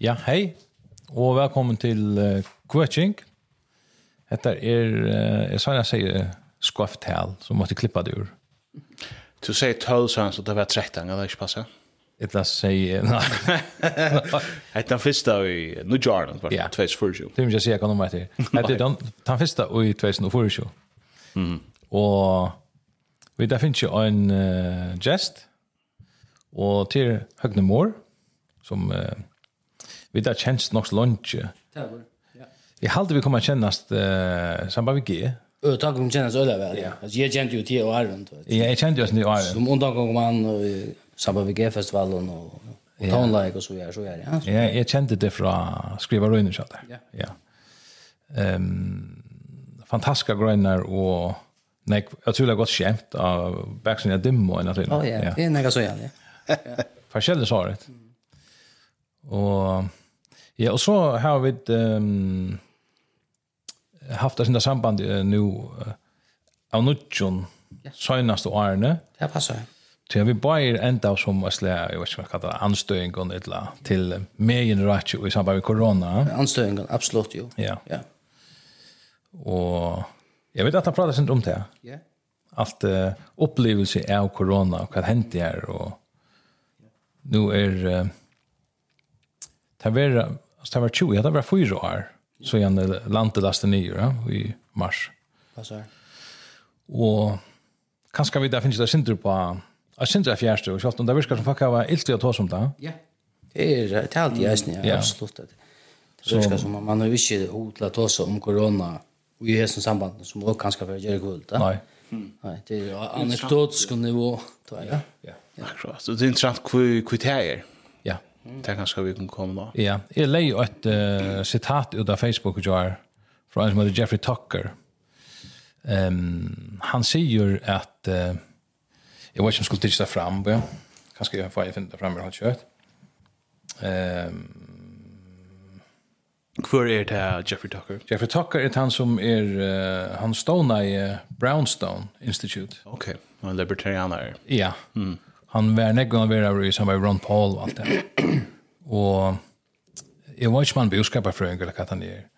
Ja, hei, og velkommen til uh, Kvetching. Dette er, uh, er sånn jeg sier, skofttal, som måtte klippa det ur. Du sier 12, så så det var 13, det er passa? passet. Ett att säga Det Ett den första i New Jordan var det 2004. Det vill jag säga kan om att det. Att det den den första i 2004. Mm. Och vi där finns ju en gest och till Högne Moore som Vi har kjent nok lunge. Jeg halte vi kommer kjennast uh, sammen med G. Ö tack om kännas öle väl. Ja. Alltså jag kände ju till og æren. Ja, jeg kjente jo oss nye æren. Som undan gong man och og sammen med G-festivalen och og like och så vidare så gjør. Ja, ja jeg kjente det fra skriva røyner, så der. Ja. ja. Um, fantastiska grøyner og nek, jeg tror det er godt kjent av Bergsen jeg dimmo og en naturlig. Oh, ja, det är nekka så gjerne. Forskjellig svaret. Og Ja, och så har vi ehm haft det sina samband uh, nu uh, av nutjon ja. senast årene. Det passar. Så vi bare enda ända som jag slä, jag vet ikke hva jeg kaller det, anstöjningen eller til megen rätt i samband med korona. Anstöjningen, absolut jo. Ja. ja. Och jag vet at han prater sent om det. Ja. Alt uh, upplevelse av korona, och vad hänt det här och nu är uh, det här alltså det var 20, ja, det var fyra år. Så igen landet laste nio ja, i mars. Passar. Och kanske vi där finns det synder på Jag syns det fjärste, og sjalt om det virkar som fakka var ilt i å ta som det. Ja, det är det talt i eisen, ja, absolut Det Det virkar som man har ikke hodla ta seg om corona och i hesen samband som också kanske för å gjøre kult. Nei. Nej, det är anekdotisk nivå, tror jag. Ja, akkurat. Så det er interessant hvor det er. Det er kanskje vi kan komme nå. Ja, jeg leier jo et uh, sitat ut av Facebook og jar, fra en som heter Jeffrey Tucker. Um, han sier at, uh, jeg vet ikke om jeg skulle tidsja fram, ja. kanskje jeg får finne det fram, med har kjørt. Um, Hvor er det Jeffrey Tucker? Jeffrey Tucker er han som er, uh, han stående i uh, Brownstone Institute. Ok, han er libertarianer. Ja, mm. han var nekvann å være i samarbeid med Ron Paul og alt det og jeg var ikke mann for eller hva han er.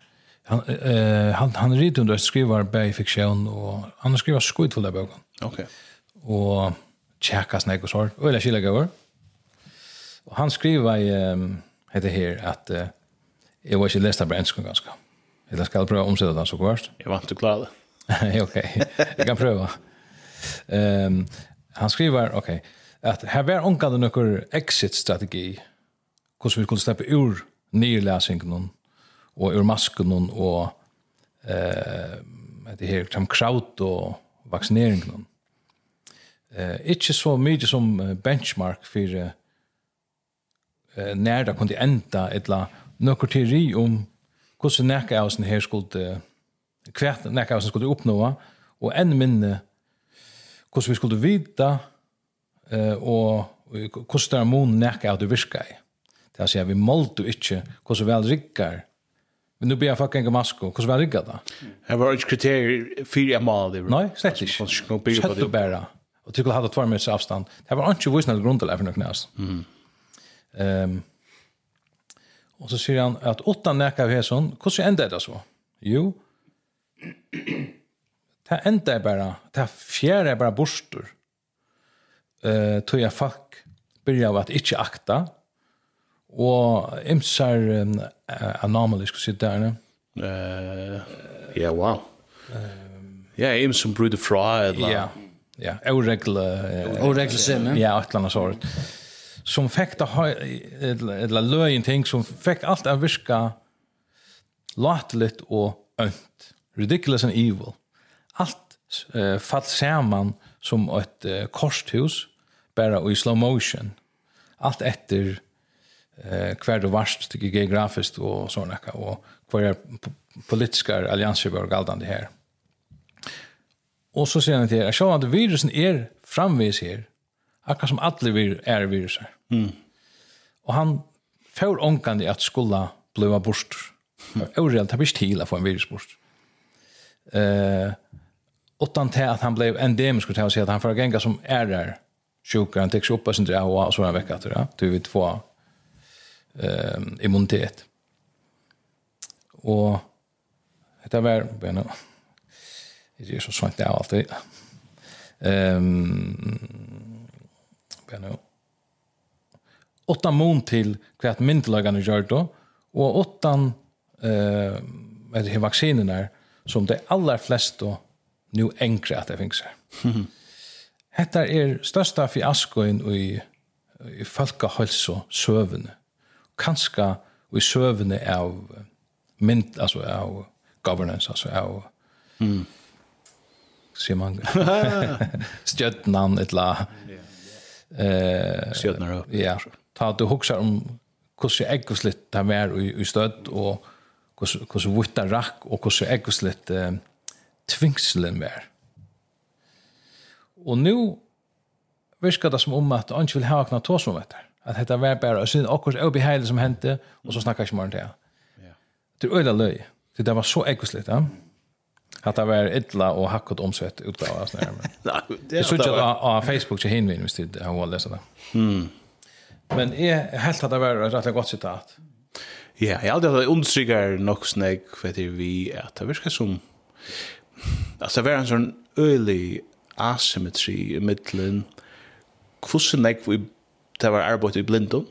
Han, uh, han, han ritt under at skriver bare fiksjon, og han skriver skudd for det bøkken. Ok. Og tjekka snakk og sår, og eller kjellig over. Og han skriver, i um, heter her, at uh, jeg var ikke lest av brennskong ganske. Eller skal jeg prøve å omsette det så kvart. Jeg vant til å klare det. ok, jeg kan prøve. Um, han skriver, ok, at her var omgående noen exit-strategi, hvordan vi kunne slippe ur nyrlesingen og ur masken og eh, det her som kraut og vaksineringen. Eh, ikke så mye som benchmark for eh, når det kunne enda et eller noen teori om hvordan nekka av sin her skulle kvært nekka av sin skulle oppnå og enn minne hvordan vi skulle vita eh, og hvordan det er mon nekka av det virka i. Det er å vi målte ikke hvordan vel rikker. Men nu blir jeg fucking masko, hvordan vel rikker det? Det var ikke kriterier for jeg mal. Nei, slett ikke. Sett og bæra. Og til å ha det tvær minutter avstand. Det var ikke vissnet grunn til det for noe knæs. Mm. Um, og så sier han at åtta nekka av hesson, hvordan enda det så? Jo, det enda er bare, det fjerde er bare borster. Uh, tog jeg fuck, byrja av at ikke akta, og imsar um, anomaly skal sitte der, ne? Ja, wow. Ja, ims som brudde fra, eller? Ja, ja, oregle... Oregle sinne? Ja, et eller annet sort. Som fikk da, eller løyen ting, som fikk alt av virka latelit og ønt. Ridiculous and evil. Alt uh, fall samman som et uh, korsthus, bare i slow motion. Alt etter eh kvar du varst tycker geografiskt och såna och kvar är politiska allianser var galdande här. Och så ser ni till att själva virusen är framvis här. Akkurat som alla vir är viruser. Mm. Och han får onkande att skulle blöva bort. Mm. Orealt bist hela för en virusbort. Eh utan till att han blev endemisk och till att han får gänga som är där sjuka, han täcks upp och sånt där och så är han vecka. Du vet två eh, immunitet. Og det var bare noe. Det er så svant det er alltid. Um, bare noe. Åtta mån til hva at myndelagene gjør og åtta eh, med de vaksinene som de aller fleste nu enkre at det finnes her. Hetta er størsta fiaskoin i, i folkahalsosøvene kanska i sövne av mynd, altså av governance altså av mm. Sier man stjøtnan et la eh stjärnar upp ja. Ta du huxar om hur äggoslitt det er i, i støtt og hvordan hur hur vuttar rack och hur äggoslitt eh, tvingselen mer og nu viskar det som om at han ikke vil ha akna tås om detta Att detta var bara sin och hur obehagligt som hände och så snackar jag mer om det. Ja. Det är öla löj. Det där var så ekosligt, ja. Att det var illa och hackat omsvett utgåva sådär. Nei, det är så att Facebook til hinner vi visst det har läst det. Mm. Men är helt att det var ett rätt gott citat. Ja, jag hade det understryker nok snägg för det vi at det verkar som alltså det var en sån ölig asymmetri i mitten. Kussen nek vi det var arbeid i blindom,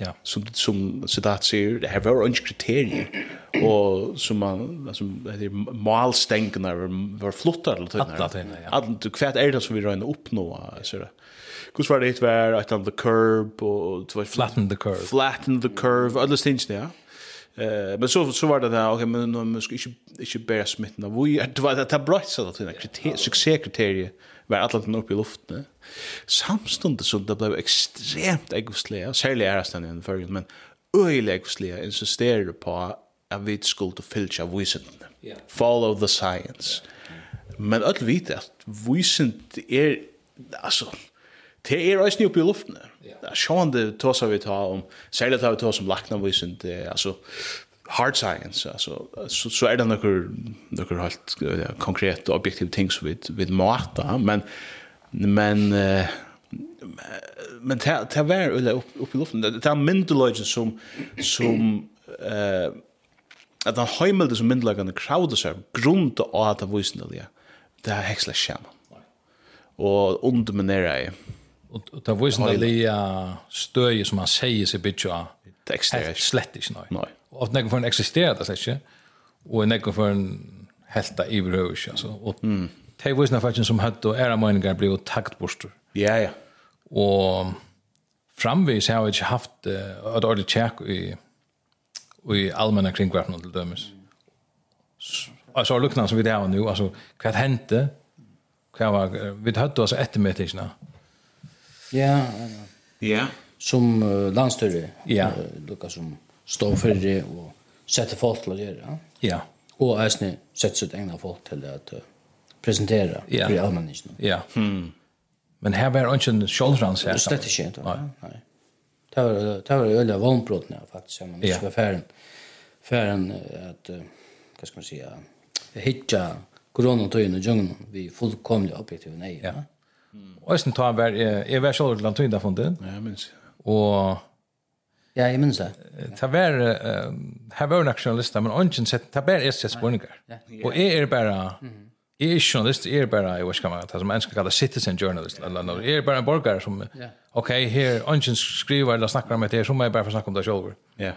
ja. som, som Sedat sier, det her var ikke kriterier, og som man, altså, malstengene var, var flottere til denne. Alle tøyene, ja. Alle, hva er det som vi røyner oppnå, sier det? Hvordan var det hit var, et at the curb, og det var... Flatten the curve. Flatten the curve, alle stingene, ja. Eh men så så var det där okej men nu ska inte inte bära smitten av vi det var det bröt så att det kriterier succékriterier var alla upp i luften. Samstundes så det blev extremt egosliga särskilt är det den förgrund men öjliga egosliga insisterar på att vi skulle till filcha visen. Follow the science. Men öll vit at vísind er alltså det er også oppe i luften. Ja. Sjån det tås vi ta om, særlig tar vi tås om lakna visen, det er altså hard science, altså, så, så er det noen, noen helt ja, konkrete og objektive ting som vi, vi måter, men, men, uh, men det er vær ulle upp i luften, det er myndeløgjen som, som, uh, at han heimelde som myndeløgjene kraude seg, grunn til å ha det visen, det er heksla skjermen. Og underminere i, Och det var ju sådana lia stöjer som man säger sig bitcha. Det existerar slett inte. Nej. Och att någon för en existerar det slett inte. Och någon för en hälta i brövis. Alltså. Och det var ju sådana faktiskt som hött och era meningar blev taktborster. Ja, ja. Och framvis har vi inte haft uh, ett ordentligt tjäk i, i allmänna kringvärlden till dömes. Alltså luknande som vi det har nu. Alltså, vad hände? Vad var, vi hade alltså eftermätningarna. Mm Ja, ja. Som uh, landstyre. ja. Uh, som står for det og setter folk til å gjøre. Ja. ja. Og eisne setter sitt egna folk til at uh, presentera ja. for allmennheten. Ja. Hmm. Men her var ikke en kjoldrans her. Det slett ikke. Nei. Nei. Det var, det var øyla vannbrottene faktisk, men ikke var færen, Ferden at, uh, hva skal man si, hitja koronatøyene og djungene vi fullkomlig objektive nei. Ja. ja. Og jeg tar var jeg var selv til Lantuin der funnet. Ja, jeg minns. Og... Ja, jeg minns det. Det var, her var nok journalister, men ånden sett, det var jeg sett spørninger. Og jeg er bare, jeg er journalist, jeg er bare, jeg vet ikke hva man som mennesker kaller citizen journalist, eller jeg er bare en borgare som, ok, her, ånden skriver eller snakker om det her, så må jeg bare få snakke om det selv. Ja.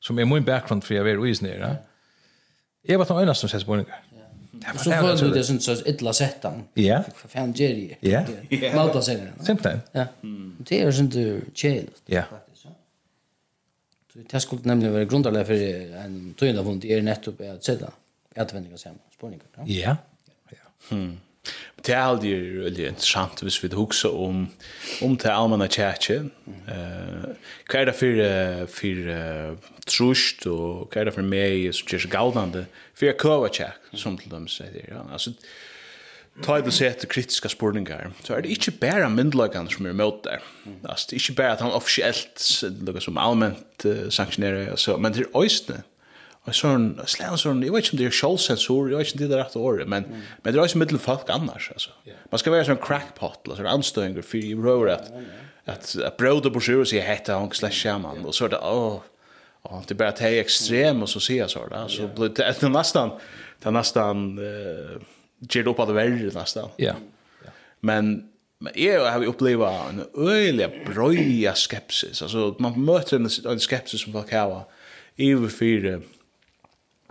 Som er min bakgrund for jeg er uisnere. Jeg var den eneste som sett spørninger. Ja. Så får du det sånn så illa sättan. Ja. För fan Jerry. Ja. Malta sen. Simpelt. Ja. Det er sånn du chill. Ja. Det skulle nemlig være grundarna for en tøyende fond er nettopp at sette Jag vet inte vad jag Ja. Ja. Mm. Det er aldri veldig interessant hvis vi hukser om, om det allmenna kjætje. Uh, hva er det for, for uh, trusht, og hva er det for meg som gjør seg galdande? For jeg køver kjæk, som til dem sier. Ja. Altså, ta i det sete kritiske spurningar, så er det ikke bare myndelagene som er mot der. Altså, det er ikke bare at han offisielt, som allment uh, sanktionerer, altså, men det er øyne Og sån slæn sånn, jeg vet inte om det er sjålsensor, jag vet inte det är rätt ord men mm. men det är ju mittel folk annars alltså yeah. man ska vara sån crackpot eller sånn anstöjning för i rör at, att att bröder på sjö så heter han slash shaman och så där åh åh det bara det är extrem och så ser jag så där så blir det nästan det nästan eh ger upp av det värre nästan ja men Men jag har ju upplevt en öjlig bröja skepsis. Alltså, man möter en, en skepsis som folk har över för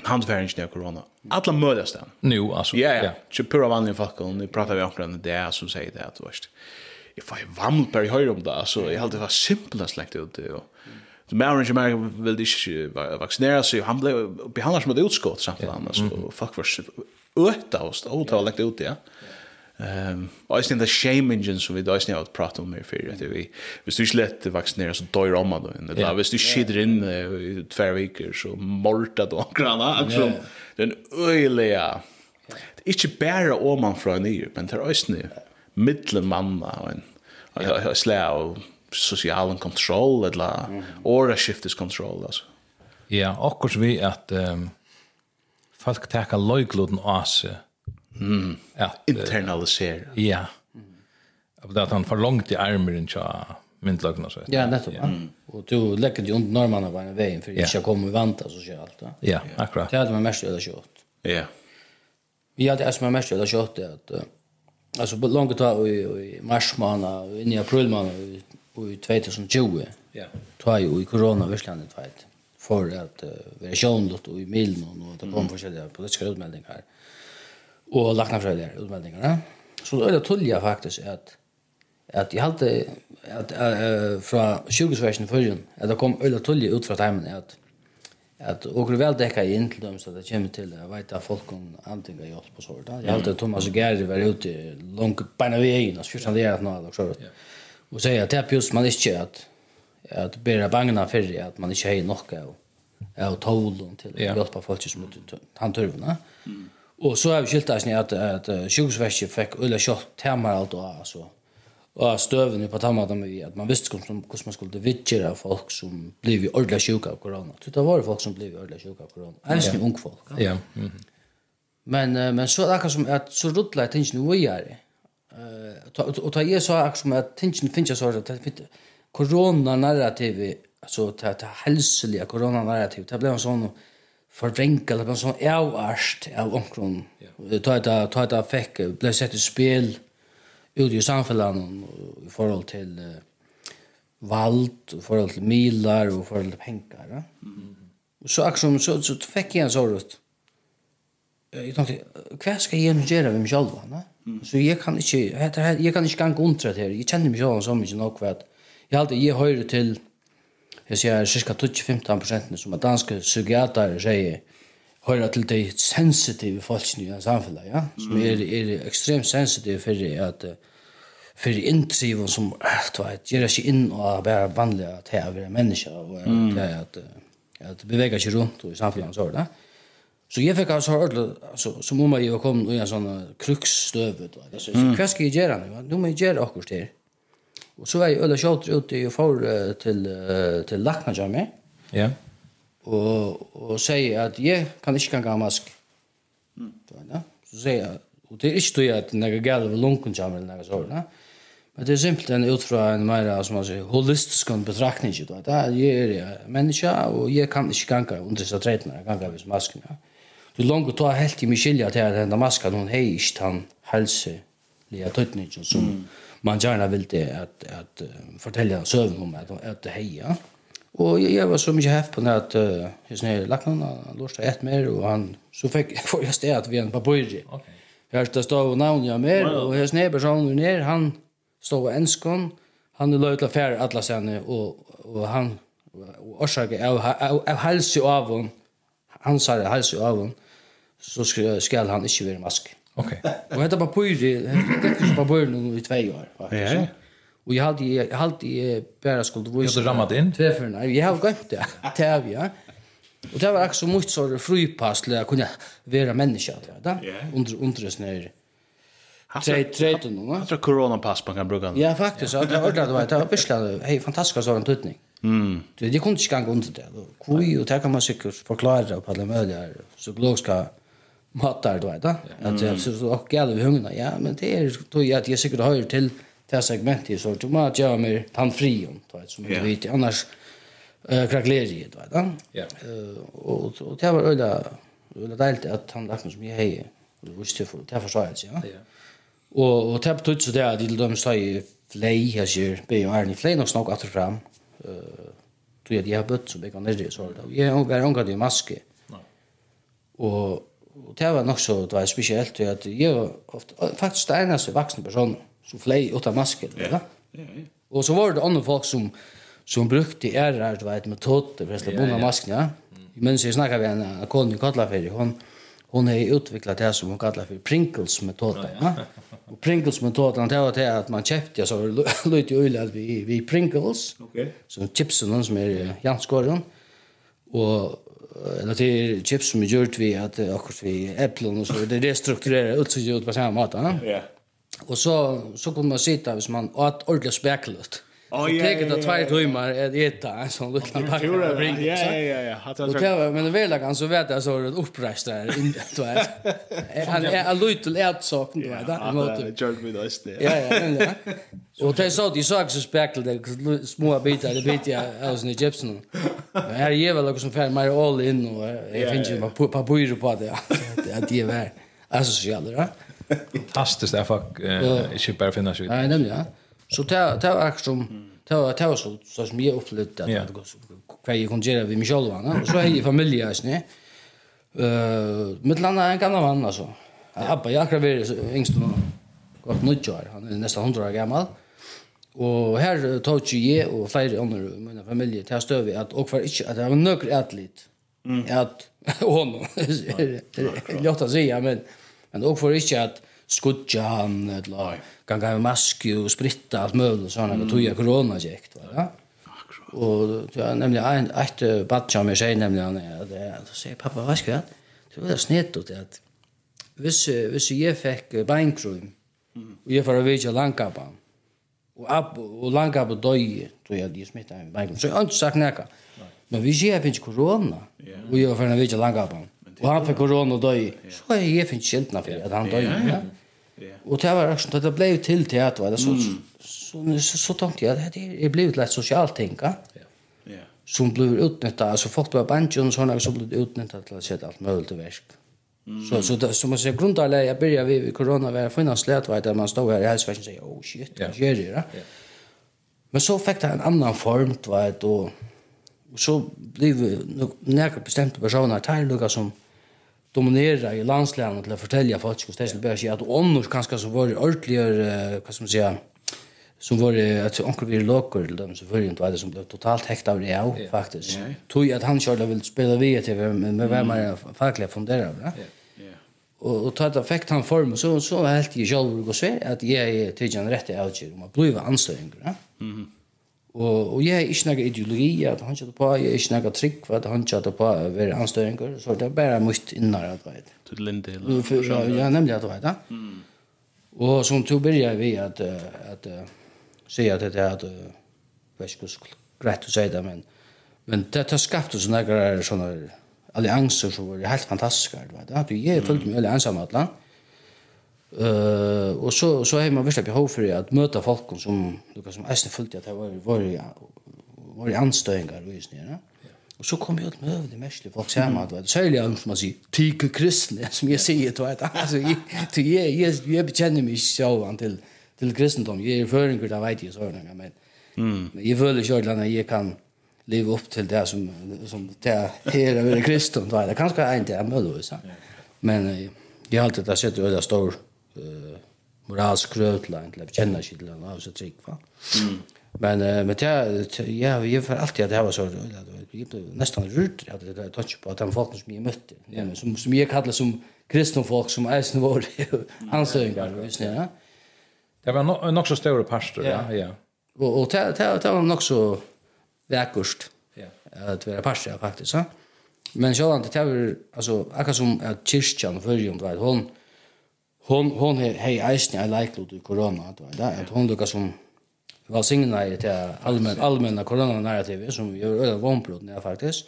handfärgen av corona. Alla möjliga ställen. Nu alltså. Ja, ja. Så pura vanliga folk och nu pratar vi om det där som säger det att vet, Jag får ju vammel på höra om det alltså. Jag hade det var simpelt släkt ut det och Så mer än mer vill det vaccinera sig. Han blev behandlad som ett utskott samt annars. Och folk var öta och det var lägga ut det. Ja. Ehm um, Iceland the shame engine så vi då snärt att prata om mer för att vi vi så lett vaccinera så dør om då in det där visst du skidrar in i två veckor så morta då grana alltså den öliga det är inte bara om man från ny men det är snö mitten manna og en jag slä av social kontroll eller or a shift is control alltså ja akkurat vi att um, folk tar lojkloden av sig Mm, ja. Internalisera. Ja. Mm. Det att han får långt i armen tja myndlagna så. Ja, nettopp. Ja. Mm. Och du lägger ju under normarna på en vägen for det ska komma vanta så kör allt. Ja, akkurat. Det hade man mest eller kjøtt. Ja. Vi har det som er mest eller kört det uh, altså, på langt tag i i mars måned, inn i april månad i 2020. Ja. ta jo i corona världslandet tveit, for at uh, vara sjönligt og i milen og det kom mm. forskjelliga politiska utmeldingar. Mm og laknafrøyder ja Så det er tullet faktisk at at jeg halte at, uh, fra sjukehusversen førjen at det kom øyla tullet ut fra timen at at okkur vel dekka i inn til dem så det kommer til å vite at folk om antinga av hjelp og sånt. Jeg halte Thomas Geri var ute langt beina veien, altså 14 at nå, og så. Og sier at det er just man ikke at at bera bangna fyrir at man ikke hei nokka av av tålen til å hjelpe folk som han tørvene. Mm. Og så har vi skilt oss at, at att sjukhusväsket fick ölla shot og allt og alltså och stöven på tammat med at man visste hur man skulle vitchera folk som blev i ordla sjuka av corona. Så det var folk som blev i ordla sjuka av corona. Ens ni ung folk. Ja. Men men så där som at så rullar tingen vi er Eh Og ta jeg så att som att tingen jeg så at corona narrativ alltså ta ta hälsliga corona narrativ. Det blev en sånn forvrenka eller en sånn avarst av omkron. Ta et ta et fikk ble sett i spel ut i samfunnet i forhold til uh, vald, i forhold til milar og i forhold til penger. Ja? Mm. Og så akkurat som så, så fikk jeg en sånn ut. Jeg tenkte, hva skal jeg gjøre med meg selv? Ne? Mm. Så jeg kan ikke, jeg, jeg kan ikke gange undre til det. Jeg kjenner meg selv så mye nok for at jeg, alltid, jeg hører til jeg sier cirka 20-15% som er danske psykiater sier høyra til de sensitive folkene i samfunnet, ja? som er, er ekstremt sensitive for at för intriven som du vet ger sig in och bara vanliga att här vara människa och mm. att att beväga sig runt och i samhället så där. Så jag fick alltså hört alltså som om jag kom i en sån kruxstöv då. Alltså så vad ska jag göra nu? Nu måste jag göra också det. Og så var jeg øyla kjøter ute og uh, til, uh, til lakna av meg. Ja. Og, og sier at jeg kan ikke ganga mask. Mm. Så sier jeg, og det er ikke tog at jeg gale ved lunken av meg eller noe sånt. Men det er simpelthen ut fra en mer som man sier, holistisk betraktning. Du vet, jeg er en menneske, og jeg kan ikke ganga under disse tretene, jeg ganga ved masken. Ja. Du langt å ta helt i min skilja til at denne masken, hun er ikke den helse, lia tøytningen som mm man gärna vill det att att fortälja söven om att att heja. Och jag var så mycket häft på när att just när lacknarna låste ett mer och han så fick får jag stä att vi en papyrji. Okej. Jag stod och namn jag mer och hos när personen ner han stod enskon han är löjtla affär alla sen och och han orsaka av av hals av hon han sa hals av hon så ska han inte vara mask. Okej. Og hetta bara pyri, hade bara pyri nu i två år faktiskt. Ja. Och jag hade jag hade bara skulle visa. Jag rammat inn. Två för nei, jag har gått det. Täv ja. Og det var också så mycket så fripass där kunde vara människa där. Ja. Under under snö. Tre tre då nu. Jag tror corona pass på kan bruka. Ja, faktiskt. Jag har ordnat det var det var beslut. Hej, fantastiskt sån tutning. Mm. Det kunne ikke gange under det. Kui og det kan man sikkert forklare på alle möjliga psykologiske matar då då. Att jag så och gärna vi hungna. Ja, men det är då jag att jag säkert hör till det här segmentet så då man gör mig han fri om då som du vet annars eh krackleri då då. Ja. Eh och och det var öda öda deilt att han lagt som jag hej. Och det visste för det försvaret ja. Ja. Och och det betyder så det att de döms sig flei här ser be ju är ni flej nog snack åter fram. Eh då jag det har bött så det kan det så då. Jag har bara angat i maske. Nej. Och og det var nog så det var speciellt att jag var ofte, faktisk det eneste vuxna person som flög utan masker. Ja. ja, ja. Och så var det andre folk som som brukte ærer du vet metoder för att slippa undan masken. Ja. Mm. Men så snackar vi en, en kon i Katlaferi hon hon har utvecklat det som hon kallar för Pringles metoden. Ja. Och Pringles metoden det var det att man kjøpte så lite öl att vi vi Pringles. Okej. Okay. Så chipsen som är Janskåren. Och eller till chips som är gjort vi att akkurat vi äpplen och så det restrukturerar ut så ut på samma måte. Ja. Och så så kommer man sitta hvis man åt ordentligt spekelut. Så teker det två timmar att äta en sån liten pack. Ja, ja, ja. ja. Och det var, men väl kan så vet jag så det upprest där inte du vet. Han är en liten ärtsak du vet. Ja, Han har gjort med oss det. Ja, ja. men ja. Och det så de såg så det, små bitar det bit jag av ni gypsen. Men här är väl också som fan mer all in och jag finns ju på på på det. Det det är väl. Alltså så jävlar. Fantastiskt där fuck. Jag ska bara finna sig. Nej, nämligen. Så det det akkurat som det var det var så så som jag upplevde att det går så kvar jag kunde göra vid mig själv va och så är ju familj alltså. Eh med landa en gammal man alltså. Abba jag har varit yngst nu. Gott nytt år. Han är nästan 100 år gammal. Og her tog ikke jeg og flere andre i min familie til å støve at og for ikke, at det var nøkker litt. Mm. At, og nå, det er lett å si, men, men og for ikke at, skudja han, eller ganga med maske og spritta alt möjligt sånn, mm. og tog jeg koronajekt, var det? Og ja, nemlig, ein, eit badja med seg, nemlig, han er, så sier pappa, hva skal jeg? det var snett snitt ut, at hvis, hvis jeg fikk beinkrym, og jeg får vidja langkappa, og, ab, og langkappa døy, då jag jeg smitta en beinkrym, så jag har ikke sagt nekka. Men vi ser finns corona och jag var ferdig vidja på og han fikk korona og døy, så er jeg finnes kjeltna for at han døy, ja. Yeah. Och det var också det blev till till att det så, så, så så tänkte jag det är blivit lätt socialt tänka. Ja. Som blev utnyttjat alltså folk var banjon såna som blev utnyttjat till att sätta allt möjligt i värsk. Så så det som man säger grundläggande jag börjar vi corona var finnas slet det man stod här i hälsovärden säger oh shit ja. vad gör det då? Men så fick det en annan form vet och så blev några bestämda personer till Lucas som dominera i landslänen till att fortälja folk hur det skulle börja säga att annars kanske så var det ordentligare, vad ska man säga, som var att onkel vi lockar till dem så förrän var det som blev totalt häkt av det ja faktiskt. Tog att han körde vill spela via till men med vem är fackliga funderar va? Och och tog det fick han form så så helt i själv och så att jag är till en rätt outjer om att bli ansträngd va? mhm Og, og jeg er ikke noen ideologi, at han kjøter på, jeg er ikke noen trygg, at han kjøter på å være anstøringer, så det er bare mye innere, at vet. Til linde eller? Ja, nemlig, at vet. Mm. Og som to begynner vi at, at, at si at det er at, jeg vet ikke greit å si det, men, men det har skapt oss noen sånne allianser som var helt fantastiske, at jeg følte meg veldig ensam at land, eh og så, så har man virkelig behov för att möta folk som, du som eisen fullt att det var, var, var i anstöingar och just ja. Och så kom jag jo et det mest folk sammen, mm. særlig av som man säger tyke kristne, som jag säger då vet, altså, jag jag jag jeg bekjenner meg ikke till til, til kristendom, för en gud av vet jag så men, mm. men jag vill ikke att jag kan leva upp till det som, som det här är kristendom, då vet, det kanske inte är möjligt så. men jag har alltid sett det stor, uh, moralsk krøv til en, eller kjenner ikke til en, og så trygg, va? Men, uh, men det, ja, jag för alltid att det var så, jeg ble nesten rørt, at det var tøtt på at de folkene som jag mötte ja. men som, som jag kallar som kristne folk, som är var ansökningar visst ni ja. Det var nok, nok så større pastor, ja, ja. och och det, det, det var nog så vekkurst, ja. att vara pastor, faktiskt så Men så sjålan, det var, alltså akkurat som att kyrkan fyrir, om det var, hun, hon hon he hej eisen i like to corona då där att hon lukar som var signa i det allmän allmänna corona narrativ som gör över vånbrott när faktiskt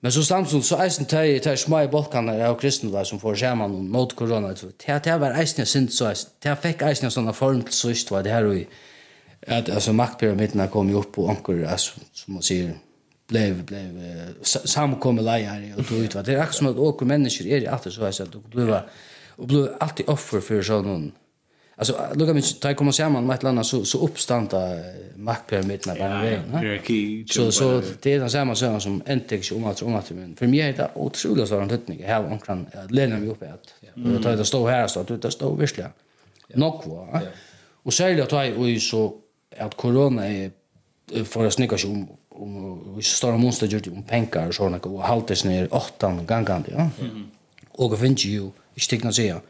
men så samtidigt så eisen tar tar små balkaner av kristna som får skärman mot corona så det det var eisen synd så det fick eisen såna form till så just det här och att alltså maktpyramiden kom ju upp och ankor alltså som man säger blev blev samkommer lejer och då ut vad det är som att åker människor är det alltid så att du blev och blev alltid offer för sån Alltså lukka mig ta komma samman med ett annat så så uppstanta maktpyramiden där nere. Ja, hierarki. Så så det är den samma sak som entex om att om att men för mig är det otroligt stor anledning jag har omkring att lämna mig uppe att och ta det stå här så att det står visst Nog va. Och så är det att jag så att corona är för att snicka om om vi står monster gjort om pengar och såna och haltes ner åttan gånger ja. Och finns ju ikke ting å si ja.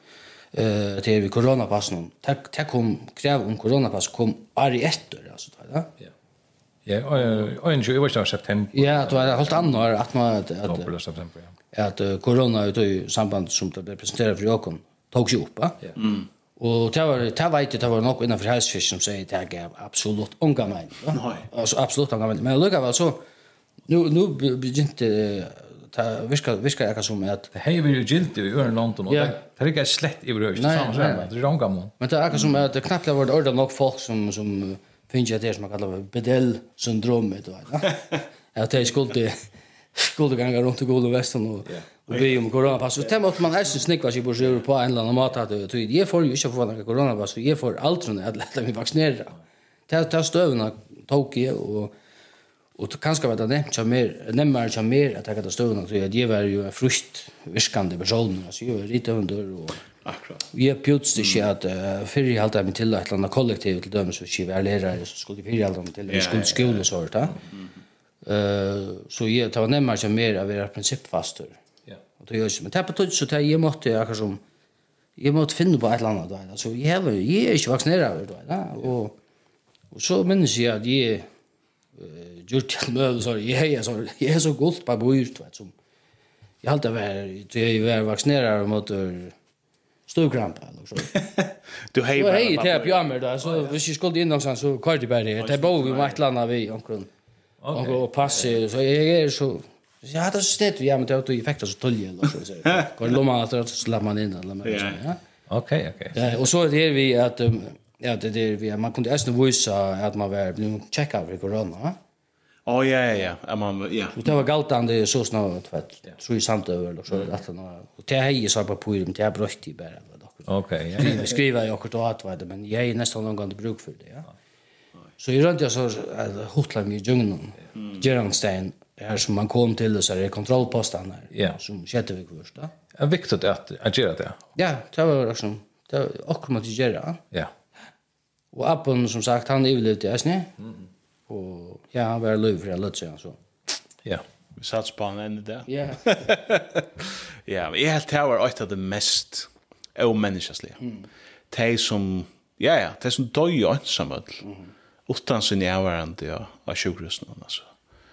Uh, det er vi koronapassen. Det kom, krev om koronapass kom ari etter, altså, det var det. Ja. Ja, og en 20 år september. Ja, det var helt annet år, 18 år. Dobbel september, ja. At korona ut i samband som det ble presenteret for Jokon, tog seg opp, ja. Mm. Og det var, det var ikke, det var nok innenfor helsefisken som sier det er absolutt unga menn. Nei. Altså, absolutt unga menn. Men lukka var så, nu, nu begynte uh, ta viska viska jag som att det här vill ju gilt i ören London och det det är inte slett i röst samma sak det är någon mån men det är som att det knappt har varit ordet nog folk som som finns ju det som man kallar bedell syndromet va att det skulle skulle ganga runt och gå västern och och be om coronapass. Och tema att man är så snickar sig på sig på en eller annan mat att det är för ju inte få några coronapass. Jag får aldrig att låta mig vaccinera. Ta ta stövna tog jag och Og det kan skapa det nevnt som mer, nemmere som mer at jeg kan ta støvende, så jeg var jo en frukt virkande person, altså jeg var litt under, og Akkurat. Jeg det ikke at uh, før jeg halte meg til et eller annet kollektiv til dem, så ikke var lærere, så skulle jeg før jeg halte meg til, jeg skulle skole så hørt, så jeg, det var nemmere som mer å være prinsippfaster. Ja. Og det gjør ikke, men det er på tøtt, så det jeg måtte akkurat som, jeg måtte finne på et eller annet, altså jeg, jeg er ikke vaksineret, og, og så minnes jeg at jeg, gjort til møven, så jeg er så, jeg er så gult på bøyr, du vet, som jeg halte vær, jeg var vaksinerer mot stuvkrampa, eller så. Du hei bare hei til pjamer då så hvis jeg skulle in någonstans så kvar till berg det er vi vart landa vi, omkring. Och och passe, så jag är så, jag hade så stedt, ja, men det er jo effekter så tølje, eller så, så, går lomma, att så slapper man inn, eller, men, ja. okej okej Ja, og så är det vi at, ja, det det vi man kunde äsna visa att man var nu checka över corona. Ja, oh, ja, ja, ja, man ja. Det var galt det så snart vet. Så i samt över och så att han och det hej så på på det är brökt i bara. Okej. Ja. Vi skriver ju också att vad men jag är nästan någon gång det bruk för det, ja. Så i runt jag så hotla mig i djungeln. Geranstein som man kom till så är det kontrollposten där. Ja. Som sjätte vi först då. Är viktigt att att göra det. Ja, det var också. Det och man att göra. Ja. Och appen som sagt han överlevde i snä. Mm. Och ja, han var löv för alla så så. Ja. Vi satt på han ända där. Ja. Ja, men jeg helt her var et av det mest omänniskasliga. Mm. Tej som ja ja, de som döj ensamma. Mm. Utan sin närvarande ja, av sjukhusen altså.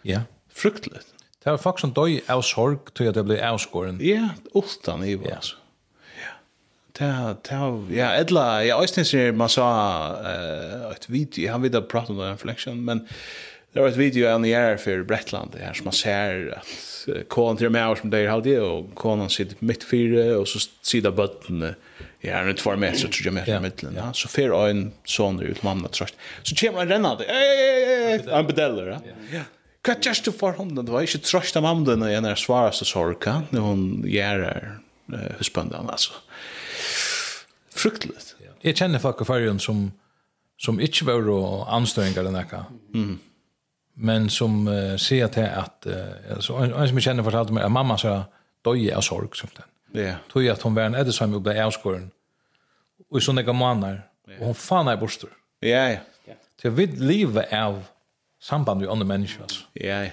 Ja. Fruktelig. Det var folk som døy av sorg til at det ble avskåren. Ja, utan i var, altså ta ta ja edla ja øystens ser man så ett video han vidare prata om den reflection men det var ett video on the air for Bretland här som man ser att konan til mig som där hade og konan sitter mitt fyra og så sida bötten ja runt 2 meter tror jag meter mitten ja. Så fer en sån ut mamma tröst så kommer han rennande en bedeller ja. Hva gjørs du for hunden? Det var ikke trøst av mamden i er svarast svareste sorka når hun gjør husbøndene, altså fruktligt. Jag känner folk i Färjön som som inte var då ansträngare den här. Mm. Men som uh, ser till att uh, alltså, en, en som jag känner fortalte mig att mamma sa döje av sorg som den. Ja. Tog att hon var en som och blev avskåren. Och i sådana gammanar. Ja. Och hon fan är borster. Ja, ja. Så jag vill leva av samband med andra människor. Alltså. Ja, ja.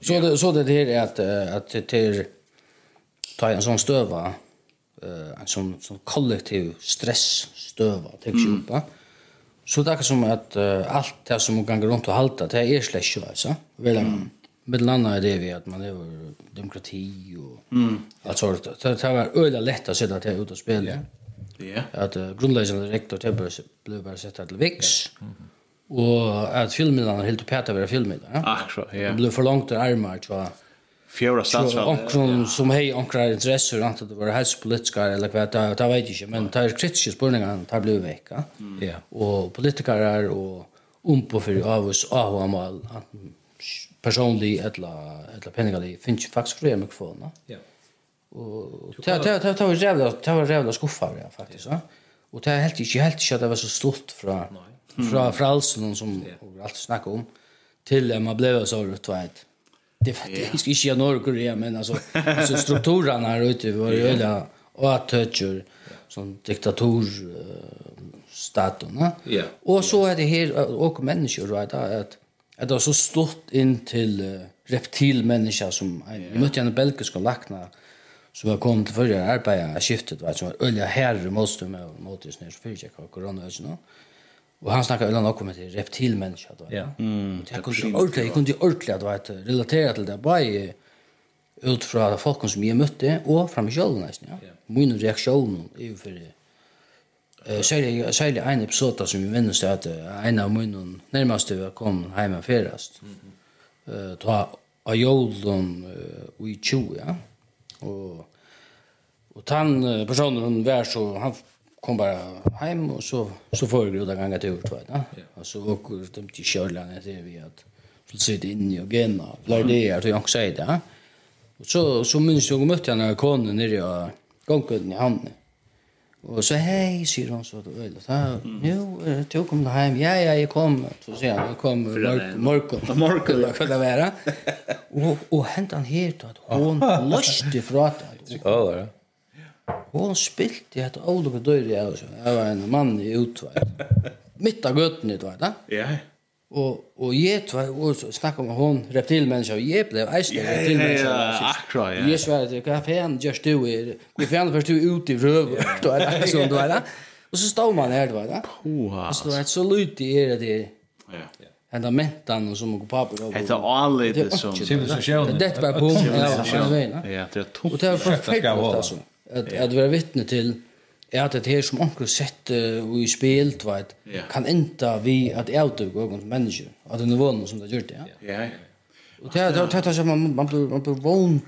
Så det, så det här är att, att det är ta en sån stöva. Mm eh en sån sån kollektiv stress stöva tänker mm. jag Så det är som att uh, allt det som man går runt och halta det är slash va Väl mm. med landa är det vi att man är demokrati och mm. alltså det Så det var öla lätt att sätta det ut och spela. Ja. Att uh, grundläggande rektor det blev bara sätta till vix. Mm. Och att filmerna helt upphäta vara filmer. Ja. Ach så, ja. Det blev för långt armar tror jag fjärde statsfall. Onkron som hej onkrar intresser antar det var hälsopolitiska eller vad det jag vet inte men ta er kritiske spurningar tar blev vecka. Ja. Og Och politiker och om på för avus amal, personlig eller eller penningalig finns ju faktiskt fler med kvarna. Ja. Och ta ta ta ta jävla ta jävla skuffa ja faktiskt va. Och det är helt inte helt inte att det var så stort från från frälsen som allt snackar om till man blev så rätt vet det är jag inte i Nordkorea men alltså alltså strukturerna här ute var ju hela och att toucher som diktatur staterna. Ja. Och så är det här och människor right att att det är så stort in till reptilmänniska som jag mötte en belgisk lackna som har kommit till förra arbetet skiftet som så öliga herre måste med mot just nu för jag corona alltså. Och han snackar eller något om det reptilmänniska då. Ja. Mm. Jag kunde ordentligt, jag kunde ordentligt att relatera till det bara ut från folk som jag mötte och fram i själva nästan. Ja. Min reaktion är för det. Eh särskilt särskilt en episod som vi vänner så att en av min närmaste var kom hem och färast. Eh ta ajoldon i 20 ja. Och och han personen var så han kom bara hem och så så får vi då gånga till ut va. Och så och de till till det vi att så sitter in i och gena. Blir det är till jag säger det. Och så så minns jag mötte han när konen nere jag gångkudden i hamn. Och så hej säger hon så då öl så nu tog kom det hem. Ja ja jag kom så säger jag kom morgon morgon då det vara. Och och hänt han helt att hon löste från. Ja ja. Hon spilt i ett Olof och Dörr jag också. Jag var en mann i utvei. Mitt av götten utvärd, da. Ja. Og, og jeg tror og så snackar man hon og jeg ble blev äst reptilmänniska. Ja, akkurat, ja. Jeg svarer til, hva kafén just du är. hva fann först du ut i røv, du är det du då va? Og så står man her, här då va? Poha. Så det är så lite är det det. Ja. Hända mentan och som går papper och Hetta all det som. Det är bara på. Ja, det är tomt. Och det är perfekt alltså. Att yeah. at vara vittne til er at det her som onkel sett och i spelt vet ja. kan enda vi at äta och någon människa at det var som det gjort ja. Ja. Og det det det som man man blir man blir vån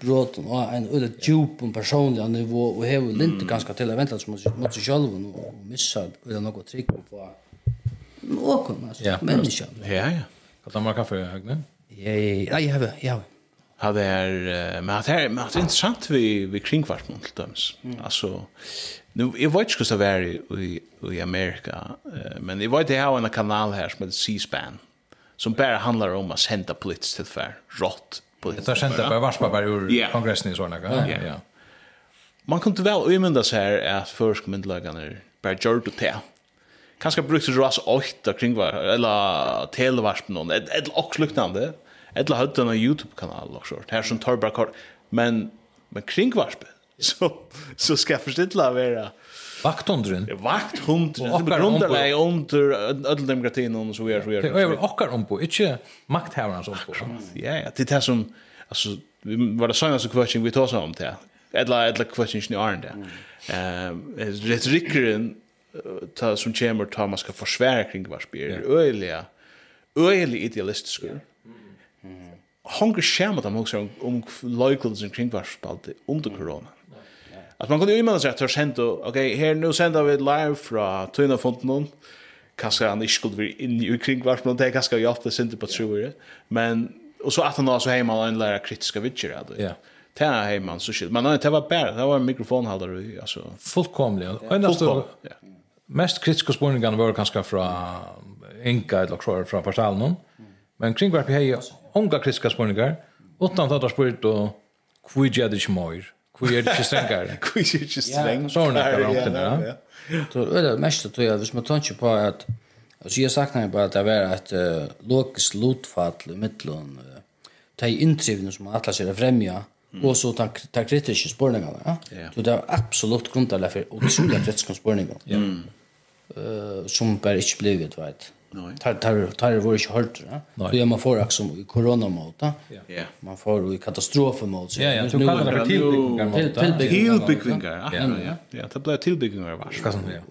og en öde djup och personlig nivå og här vill ganske til till att som mot sig själv og missa eller noe trick på någon alltså människa. Ja ja. Kan man kaffe, Agne? Ja ja, ja ja jag har Det är men det här men att intressant vi vi kringvart mot döms. Alltså nu jag vet inte så var i i Amerika men det vet det har en kanal här som heter C-SPAN som bara handlar om att sända politiskt till för rått på Det sända på varspa bara ur kongressen i såna ja. Ja. Man kan väl umynda sig här att förskomundlagarna bara gör det till kanske brukte ras 8 kring var eller televarspen eller eller och liknande eller hade en YouTube-kanal och sånt. Här som tar bara kort. Men, men kring varsp. så, så ska jag förstilla vara vakthundren. Ja, vakthundren. Det begrundar dig under ödel demokratin och så vidare. Det är okkar ombo, inte makthavarnas ombo. Ja, ja, det är det som, alltså, var det såna så kvartning vi tar sig om det. Eller, eller kvartning i Arne det. Um, retorikeren ta, som chamber Thomas ska försvära kring varspet är Öliga öjlig idealistisk. Yeah hunger skärmat dem också om lojkulsen kring varspalt under corona. Att man kunde ju imma sig att sent och okej, här nu sänder vi live från Tuna Fontenon. Kanske han inte skulle vi in i kring varspalt det kanske jag hjälpte sig på tror Men och så att han så hemma en lära kritiska vitcher då. Ja. Det här hemma så shit. Men det var bara det var en mikrofonhållare alltså fullkomligt. Ja. mest kritiska spårningarna var kanske från Inka eller från Portalen. Men kring varpet hej onga kritiska spurningar, utan at ha spurt og kvui gjør det ikke mer? kvui er det ikke strengere? Hvor gjør det ikke strengere? Sånn er det omkring det, ja. Det er mest at jeg, hvis man tar på at, altså jeg saknar bare at det var et uh, logisk lotfall i middelen, uh, de inntrivene som man atlas er fremja, Mm. Och så tar tar kritiska spårningar, ja. Yeah. Så det är absolut grundläggande för otroliga kritiska spårningar. Ja. Mm. Eh som bara inte blivit vet vet. Tar tar tar var ju hårt, va? Då är man får också i coronamål, va? Ja. Man får i katastrofmål så. Ja, ja, du kallar det tillbyggingar. Tillbyggingar. Ja, ja. Ja, det blir tillbyggingar vars.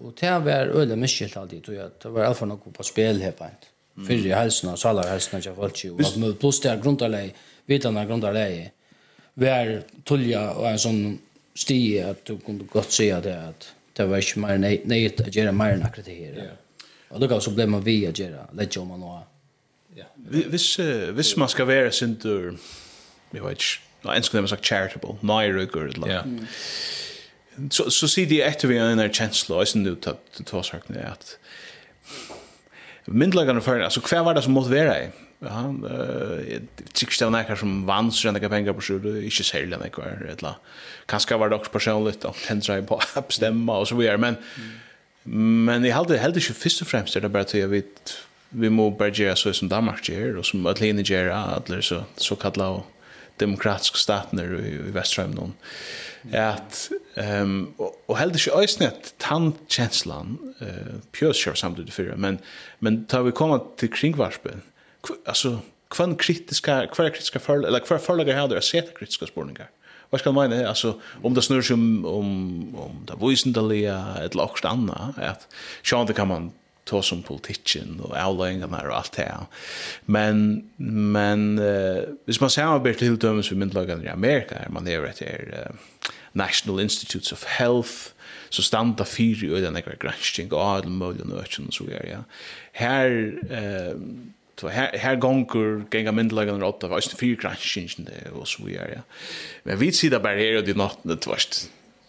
Och det var öle mycket alltid tror jag det var allt för något på spel helt enkelt. Fyrir i helsna, salar helsna, jeg valgte jo. Men pluss det er grunnarleg, vitan er grunnarleg, vær tulja och en sån sti att du kunne godt si att det var ikke mer nej nej att göra mer än akkurat det här. Ja. Och då så blev man via Gera, lägga om man och Ja. Vis vis man ska vara syntur. Jag vet inte. Nå, en skulle man sagt charitable. Nej, eller. Ja. Så så ser de etter vi en er kjensla, og sen nu ta ta saker det at myndlagarna for, altså hva var det som måtte være i. Ja, eh tycker var näkar som vann så den pengar på sjön inte sälja näkar eller kanske var det också personligt att tända sig på att bestämma och så vidare men mm Men jeg heldig, heldig ikke først og fremst er det bare til at vet vi må bare gjøre så som Danmark gjør, og som Atlene gjør, alle så, så kallet og demokratiske statene i, i Vestrøm noen. At, um, og, og heldig ikke øyne at tannkjenslan uh, pjøskjør samtidig for men, men da vi kommer til kringvarspen, altså, hva er kritiske, hva er kritiske forlag, eller hva er forlag er her, det er spørninger vad ska man mena alltså om det snurrar om om om det visendaliga ett lågt anna att sjön det kan man ta som politiken och avlöjningarna och allt det här. Men, men uh, hvis man samarbetar till dömes för myndelagarna i Amerika, är man över efter uh, National Institutes of Health, så standa fyra i den här granskning och all möjliga nötchen och så vidare. Ja. Här, uh, Så här här gånger gänga myndlagen och åtta fast fyra crashingen det och så vidare. Ja. Men vi ser där bara här och det natt det vart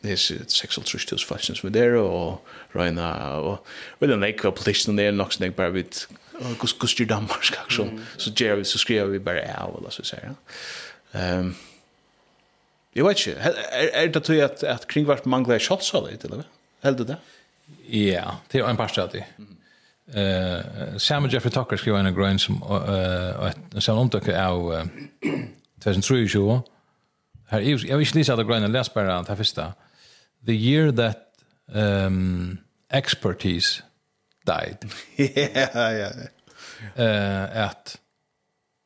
det är sexual trustus fashions med där och Reina och väl en like politician där nog snack bara vid kus kus ju dammar kanske så Jerry så skriver vi bara ja eller så säger. Ehm Jag vet inte, är, är det tror jag att, att kringvart manglar shotsal i till eller? Helt det? Ja, det är en par stället. Eh Sam Jeffrey Tucker skrev en grön som eh sen omtog av 2003 Här är jag vill läsa det gröna läs bara det första. The year that um expertise died. Ja ja. Eh att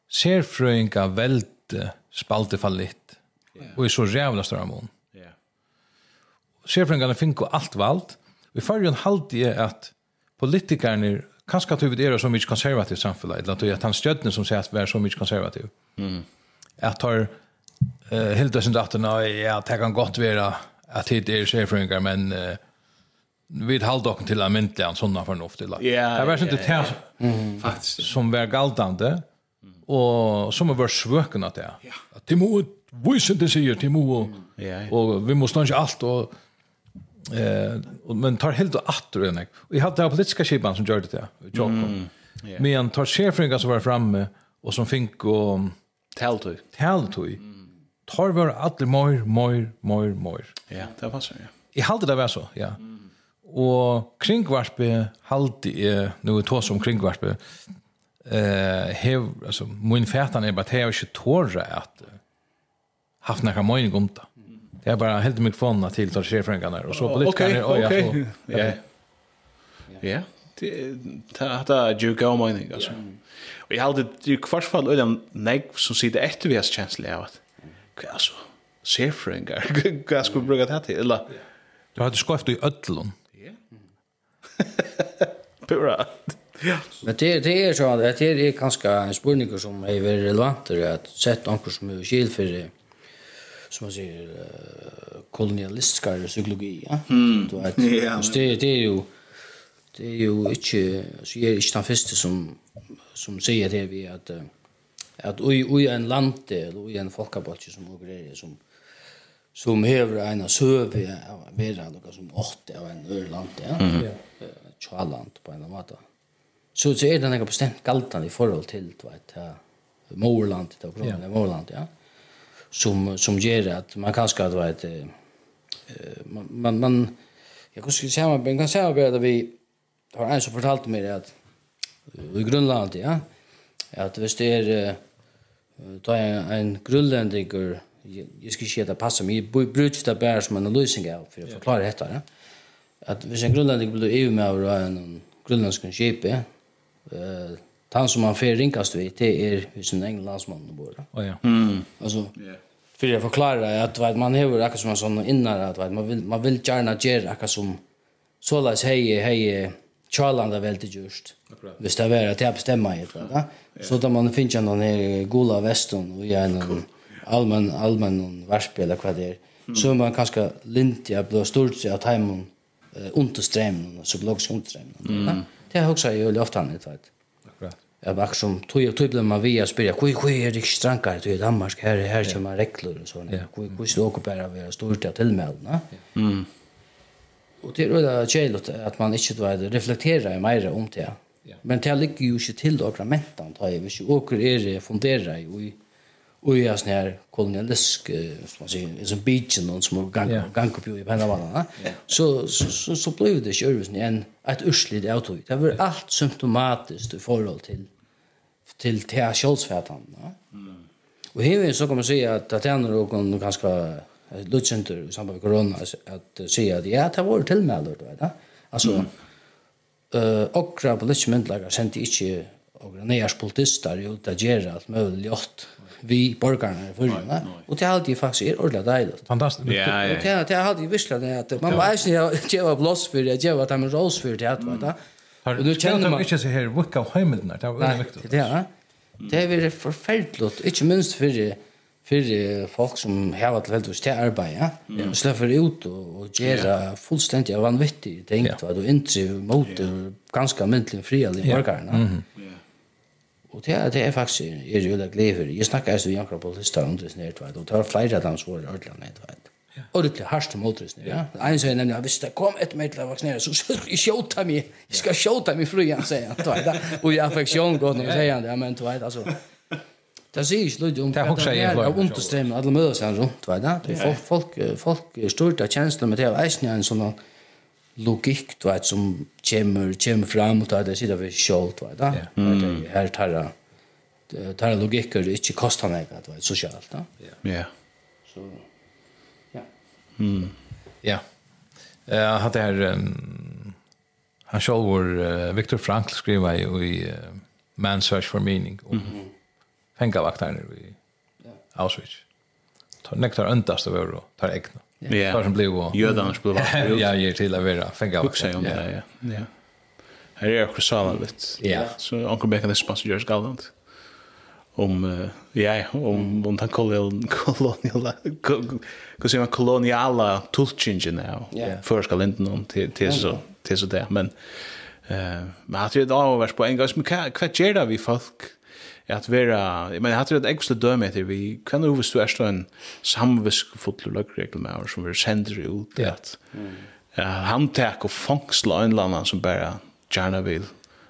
serfröinga välte spalte fallit. Och i så jävla stora mån. Ja. Serfröingarna finko allt valt. Vi förrjun halde jag att politikerne kanskje at vi er så mye konservativt samfunnet, eller at han støttene som sier at vi er så mye konservativ. Mm. At har uh, helt og sin datter, ja, det kan godt være at det er sjefrøyngar, men uh, vi har dock till å myntlig en sånn fornuft. Eller. Ja, Det var inte det faktiskt som var galtande och som var svöken att det. Att det må visst det säger Ja, mo och vi måste inte allt och Eh, men tar helt och åter den. jag hade det politiska skipan som gjorde det. Jag kom. yeah. Men tar chefen som var framme och som fick och tältoj. Tältoj. Tar var alla mer mer mer mer. Ja, det passar Ja. Jag hade det var så, ja. Mm. Og kringvarpe halde er nu to som kringvarpe eh hev alltså min fætan är bara hev inte tåra at haft några mening om det. Jag bara hällde mikrofonerna till tar chefränkarna och så på lite okay, och jag så. Ja. Ja. Det det hade ju gå mening alltså. Och jag hade ju kvarsfall ölen nej som sitter efter vi har känsla av att alltså chefränkar vad ska bruka det till eller Du hade skoft i öllon. Ja. Pura. Ja. Men det det är så att det är ganska spurning som är relevant att sett något som är skill för som man säger kolonialistiska psykologi ja mm. du vet yeah, det det är ju det är ju inte så är inte den första som som säger det vi att att oj oj en land eller oj en folkabalk som opererar som som hever en av søve av vera noe som åtte av en øre land, ja, mm. -hmm. tjaland på en måte. Så, så er det noe bestemt galtan i forhold til, du vet, ja. morland, det er morland, ja som som ger att man kanske att vet eh man man, man jag kan skulle säga man kan säga att vi har en som fortalt mig att i Grönland ja att visst är ta en grönländiger jag ska säga det passar mig brukar det bara som en lösning av för att förklara detta ja. Att hvis en grönländig blir EU med av en grönländsk skip eh han som man får ringast vid, det er hvis en egen landsmann bor. Oh, ja. Mm. Alltså, yeah. för jag förklarar att vet, man har akkurat som en sån innan att vet, man, vill, man vill gärna göra akkurat som sådär hej, hej, Charland är väldigt just. Hvis det är att jag bestämmer det Ja? Så då man finns någon här gola västern och gör en allmän, allmän värspel eller vad det är. Mm. Så man kanske lintiga blå stort sig att hemma under och så blir också. Mm. Det har också ju ofta anledning. Jag var som tog tog blev man via spela. Kui kui är det strankar till Danmark här här som man regler och såna. Kui kui så åker bara vara stort att tillmäla va? Mm. Och det är det jävligt att man inte då reflekterar mer om det. Men det ligger ju inte till dokumentet tar jag. Vi åker är det fundera i Och jag snär kolonialisk som man säger som beachen någon som gang gang på i Panama vara. Så så så blev det självs en ett urslit auto Det var allt symptomatiskt i förhåll till till Thea va. Mm. Och här så kan man säga att att ändå och kan ganska lutsenter i samband med corona att säga att ja, det var tillmäler då, va? Alltså eh och politiska myndigheter sent inte och närs politister ju att göra allt möjligt åt vi borgarna i förrjuna. Och det har alltid faktiskt er ordentligt dejligt. Fantastiskt. Ja, ja. Det det har alltid visslat det att man bara inte ge av blås för det, ge av att man rås för det, vet du. Och nu känner man... Inte så här, vilka hemmeln är, det var viktigt. Det är det. Det är förfärdeligt, inte minst för för folk som har ett väldigt stort arbete. Mm. Och släpper ut och, och göra fullständigt vanvittigt. Det vad du inte mot ganska myndligen fria i borgarna. Ja Og det er, det er faktisk er jo det glede for. Jeg snakker altså med Jankra Politista om det snert, og det var flere av dem som var i Ørland, vet. Og det er hardt om det snert, ja. En sier nemlig, hvis det kom et meg til å vaksinere, så skal jeg skjøte meg, jeg skal skjøte meg fru igjen, sier han, vet Og i affeksjon går noe, sier han det, men du vet, altså. Det sier ikke lyd om det er av understremen, alle møter seg rundt, vet du. Folk, folk, folk styrte kjensler med det, og eisen er en sånn, logik du vet, som kommer, kommer fram och tar det sitter vi skolt du vet, da. Yeah. Mm. Tar det tar det logikker det ikke koster meg, du vet, sosialt, da. Ja. Så, ja. Mm. Ja. Jeg hadde her, um, han selv var, uh, Viktor Frankl skriva i i uh, Man's Search for Meaning, om mm -hmm. fengavakterne i Auschwitz. tar Nektar øndast av euro, tar ägna Ja. Var som blev och Jödan skulle vara. Ja, ger till att vara fänga upp om det. Ja. Ja. Här är också så lite. Ja. Så onkel Becka det sponsor George Galland. Om ja, om om den kolonial koloniala hur säger man koloniala tulchingen nu. För ska inte någon till till så till så där men eh men att det då vars på en gång men vad gör det vi folk att vara men jag tror et ekstra döme etter vi hva er det du er stå en samvisk fotlu lögregel med oss som vi sender ut det uh, han tek og fangsla en eller annan som bara gärna vill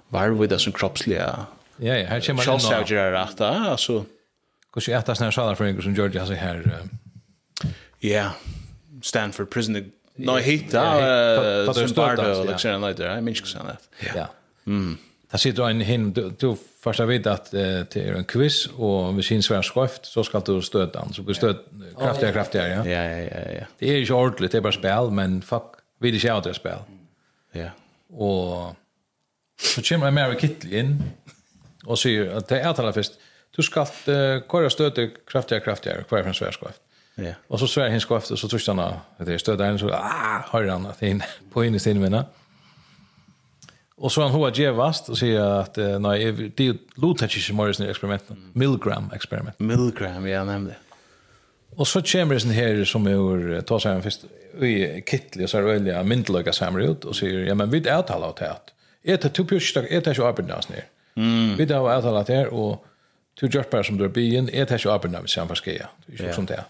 var vid det som kroppsliga ja ja här kommer det något jag rätt alltså kus jag att snälla sådär för som Georgia har så här ja Stanford prison Nå, hit där som bardo liksom like there i mean just on that ja. Mm. Där sitter en hin du, du första vet att uh, det är en quiz och vi sin vär skrift så ska du stöta den så blir stöt kraftigare kraftigare ja. Ja ja ja ja. Det är ju ordentligt det är bara spel men fuck vi det sjätte spel. Ja. Och så kommer Mary Kittley in och säger att det är talar först du ska uh, köra stöta kraftigare kraftigare kvar från svär skrift. Ja. Och så svär hin skrift och så tror han att det är stöta så ah hör han att in på in i sin vinna. Och så han hoa gevast och säger att uh, nej, det är Lutach i Morrison experimenten. Milgram experiment. Milgram, ja, nämnde. Och så kommer det här som är tar sig en först i kittli och så är det öliga myndelaga samar ut och säger, ja men vi är avtalat åt det här. Är det tupjustak, är det så arbetet oss ner? Vi är avtalat här och du gjort bara som du är byen, är det så arbetet vi samar ska göra. Det är som det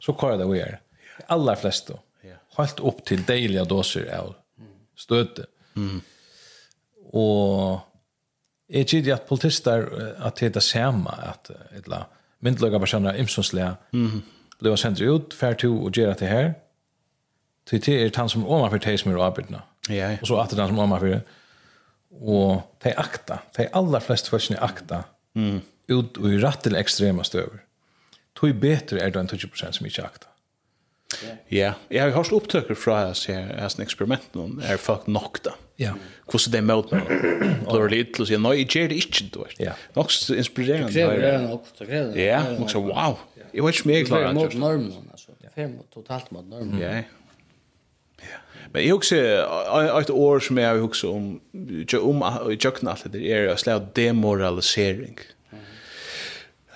Så kvar det vi är. Alla flesta. Helt upp till dejliga doser av stöte. Mm og jeg tyder at politister at det er det samme at et eller myndeløkker personer imsonslige mm. blir sendt ut, fær to og gjør det her til det er han som åmer for det som er arbeidna ja, ja. og så at det er han som åmer for det og de akta de aller flest forskjellene akta mm. ut og i rett til ekstrema støver tog betre er det enn 20% som ikke akta Ja, jeg har hørt opptøkker fra jeg her eksperiment noen, er folk nok da. Ja. Hvordan det er møtt med noen. Det litt til å si, nei, jeg gjør det ikke, du vet. Ja. Nok så inspirerende. Det krever det nok, det krever det. Ja, nok så, wow. Jeg vet ikke så mye klar. Det er mot normen, altså. Fem totalt mot normen. Ja, ja. Men jeg husker, et år som jeg husker om, om, om, om, om, om, det, om, om, slå demoralisering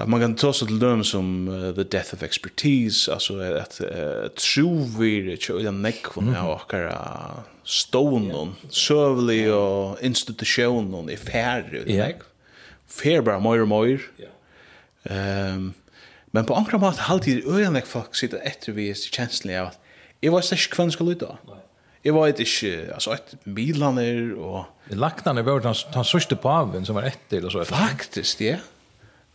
att man kan ta sig till dem som uh, the death of expertise alltså att uh, trovir tjö den neck von mm. åkara stonen sövlig och institutionen i färre yeah. färre bara mer och mer ehm men på andra mat alltid öjan folk sitter efter vi är känsliga av att jag var särskilt kvän ska lyda nej Jeg vet ikke, altså, et Milaner og... Lagtene var den, den sørste paven som var etter, eller så. Faktisk, ja.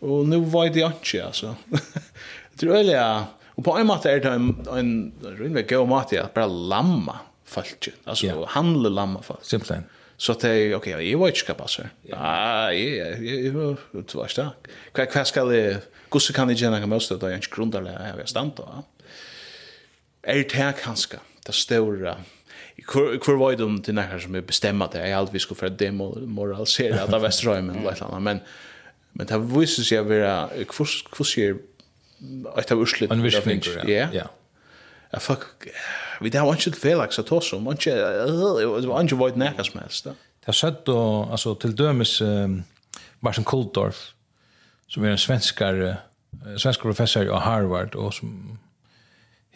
Og nu var det ikke, altså. Jeg tror jeg, ja. Og på en måte er det en, en rundvek god måte, ja, bare lamma folk, Altså, yeah. handle lamma folk. Simpelthen. Så det er, ok, jeg var ikke kapass her. Ja, jeg, jeg, du var stakk. Hva, hva skal jeg, gusse kan jeg gjerne møte det, da jeg ikke grunnlig er jeg stand da. Er det her kanskje, det større, hvor hvor var det om til nekker som er bestemmet det, jeg har aldri skulle for å demoralisere det av Vesterhøymen, eller annet, men Men det viser seg å være hvordan sier et av urslut. En virkning, ja. Ja. Ja, fuck, vi det har ikke et felaks å ta som, ikke, det var ikke vært nækast som helst. Det har sett, då, altså, til dømes Martin Kultorf, som er en svenskar, svensk professor i Harvard, og som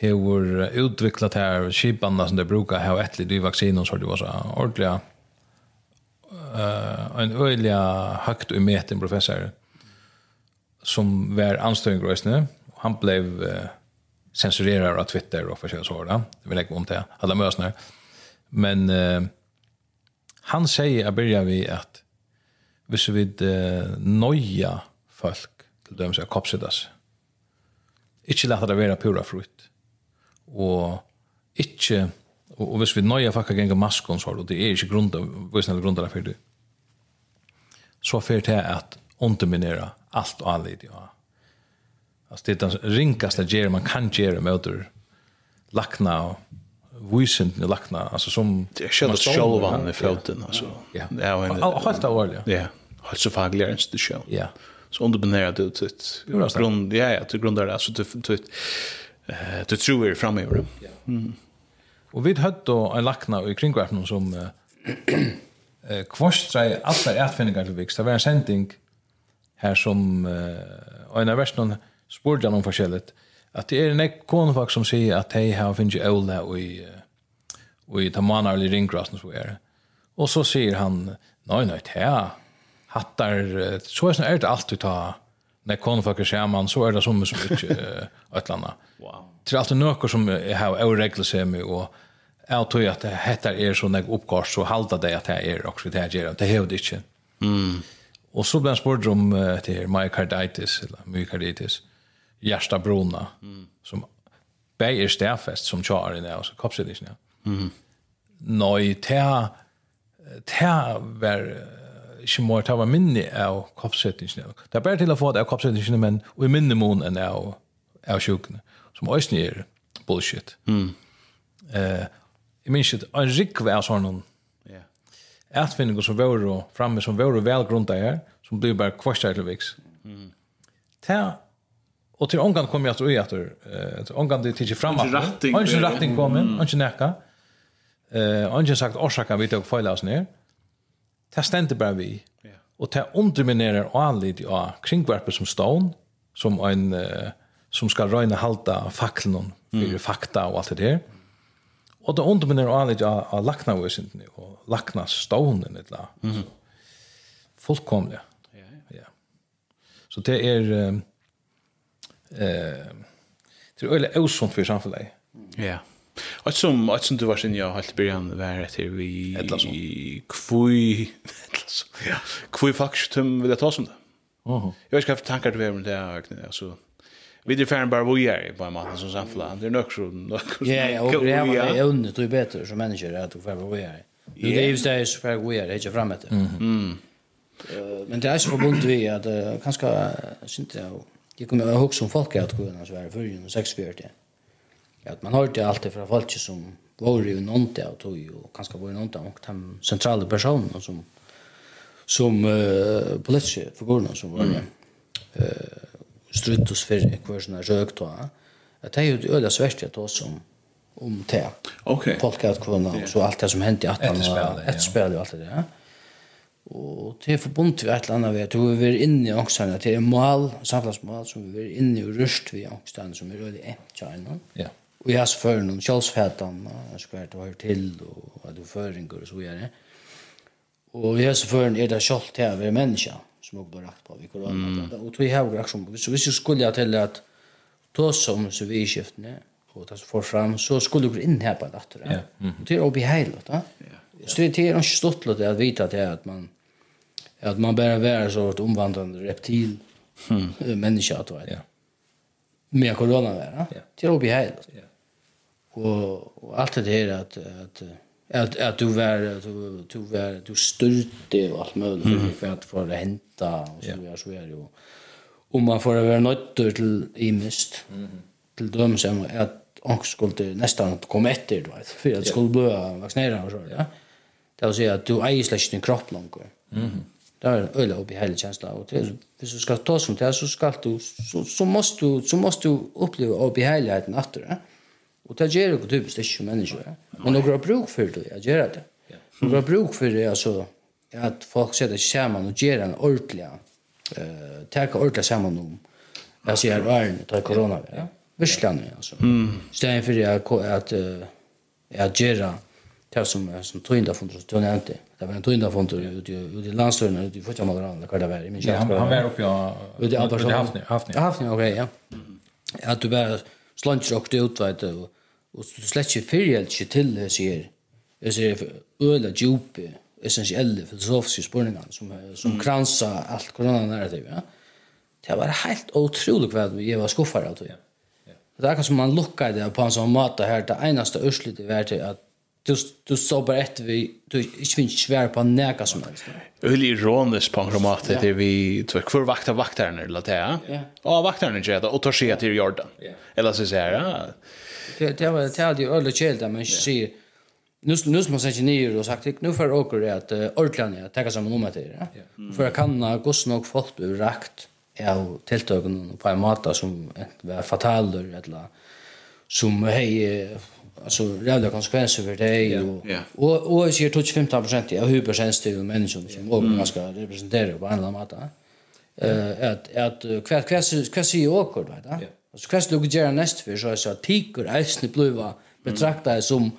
har utviklat her, kipanna som det brukar, ha ett litet ettlig dyvaksiner, så det var så ordentlig, uh, en øyla høgt og meten professor som var anstøyng grøsne. Han ble uh, sensurerar av Twitter og forskjellige sådana. Det vil ikke om til alle møsene. Men uh, han sier jeg börjar vi at hvis vi uh, nøya folk til dem som er koppsittas, ikke lette det være pura frukt, og ikke Og, og hvis vi nøye fakka genga maskon, så det er ikke grunda, visnelle grunda for det, så fyrir det at underminera alt og anlid, ja. Altså det er den ringaste gjer man kan gjere møter lakna og vysindene lakna, altså som... Det er skjønt sjolvan i fjøten, altså. Ja, helt av årlig, ja. Ja, helt så faglig er institusjon. Ja. Så underminera du til grunn, ja, ja, til grunn der, altså til, til, til, til, til, til, til, til, til, til, til, Og vi høtt og en lakna i kringvarpen som eh, kvarstrei allar etfinningar til viks. Det var en sending her som eh, og en av versen spurte han om forskjellet at det er en konfak som sier at hei her finnes jo åla og i og i tamanar eller ringgrasen så er det. Og så sier han nei, nei, ja, hattar, så er det alltid ta när konfaker man så är det som så mycket ötlanda. Wow. Det är alltid några som har oregler sig med och jag tror att det heter er sån där uppkast så halda det att det är också det här gör det hör det inte. Mm. Och så blir sport om det här myocarditis eller myocarditis hjärtabrona mm. som bäger stärfest som kör i det och så kapsel det inte. Mm. Nej, det här det här var ikke må ta minne av kroppssettingene. Det er bare til å få det av kroppssettingene, men i minne mån enn av, av sjukene, som også er bullshit. Mm. Eh, jeg minns ikke, en rikve av sånne yeah. etvinninger som var framme, som var velgrunnet her, som blir bare kvarstær til viks. Mm. Ta, og til omgang kom jeg til å gjøre, til omgang det tidsi fram, ikke ratting, ikke ratting kom inn, ikke nekka, ikke sagt årsaken vi tok feil av oss ned, det stender bare vi. Yeah. Og det underminerer anlid av kringverpet som stån, som en uh, som skal røyne halta faklen mm. fakta og alt det der. Og det underminerer anlid av, lakna laknavøsindene og lakna stånen eller mm. Fullkomligt. Fullkomlig. Ja, yeah, ja. Så det er um, uh, det er øyelig øvsomt för samfunnet. Ja. Och som att som du var sen jag helt början var det här vi kvui ja kvui faktum vill jag ta som det. Aha. Jag vet inte tankar du om det alltså vi är fan bara vi är på en massa som samfla. Det är nog så Ja ja, och det är under tror bättre som människor att du får vi är. Nu det är ju så här för vi är inte framme det. Mm. Men det är så förbundet vi att kanske synte jag kommer ihåg som folk att kunna så här förrän 640 ja, man har det alltid fra folk som var i nånte av tog og kanskje var i nånte av de sentrale personene som som uh, politiske figurene som var mm. uh, strutt hos fyrre hver sånne røgt og at det er jo øyla svært jeg tog som om det okay. folkeatkorna og så alt det som hendte i 18 et spil og alt det der og det er forbundet vi et eller annet ved at vi er inne i angstene det er mål, samfunnsmål som vi er inne i røst vi angstene som er øyla enkjene ja yeah. Och jag så för någon jag ska det vara till och att du föringar och så vidare. Och jag så för är det skolt här vi människa som också bara på vi corona och vi har reaktion så vi skulle till att ta som så vi ne. och ta för fram så skulle du in här på det det. Ja. Det är obehagligt, va? Ja. Så det är inte stort att vita det att man att man bara vara så ett omvandlande reptil mm. människa då. Ja. Med corona där, va? Det är obehagligt. Ja og og alt det her at at at, at du var at du du var du styrte og alt mulig mm. for at for å hente og så vidare yeah. så vidare ju om man får være nötter til i mist mm. till dem som at och skulle nesten komme etter, du vet för att skulle bli vaksinere og så ja det vil si at du äger släkt din kropp långt mm. det er en öle upp hele kjensla og til, det hvis du skal ta som det så skal du så, så måste du så måste du oppleve upp i helheten efter det Og det gjør jo typisk ikke mennesker. Men noen har bruk for det, jeg gjør det. Noen har bruk for det, altså, at folk setter seg sammen og gjør en ordentlig, uh, tar ordentlig sammen om, jeg sier, verden, tar korona, ja. Vissland, altså. Mm. Stedet for at, at, at gjøre det som, som tøynda fundur, som tøynda ente. Det var en tøynda fundur ute i landstøyna, ute i Føtjamalarana, hva det var, jeg minns ikke. Han var uppe i ute i Hafni. Hafni, Hafni, okej, ja. Att du bara slanter och ut, vet du, og du slett ikke fyrhjelt ikke til det sier, jeg sier øyla djupe, essensielle filosofiske spørningene som, som mm. kransa alt koronanarrativet, ja. Det var helt utrolig hva jeg var skuffet av det. Det er akkurat som man lukket det på en sånn mat her, det eneste ørslet det var til at du, du så bare etter vi, du ikke finnes svær på nega som helst. Øylig ironisk på en kromat etter vi, du vet, hvor vakter vakterne eller det, ja? Ja. Ja, vakterne gjør det, og tar seg til Jordan. Eller så sier jeg, ja, Det det var det hade ju öle kälda men se nu nu som man säger ner och sagt nu för åker det att ordlan jag tar samman om det. Ja. För jag kan gå snog fort ur rakt av tilltagen på en mata som var fatal eller som hej alltså rävda konsekvenser för dig och och och är 25 av hypersensitiva människor som och man ska representera på en eller annan mata Eh att att kvar kvar kvar sig åker då. Ja. Så hva skal du gjøre neste for, så er det at tikker eisene bliva betraktet som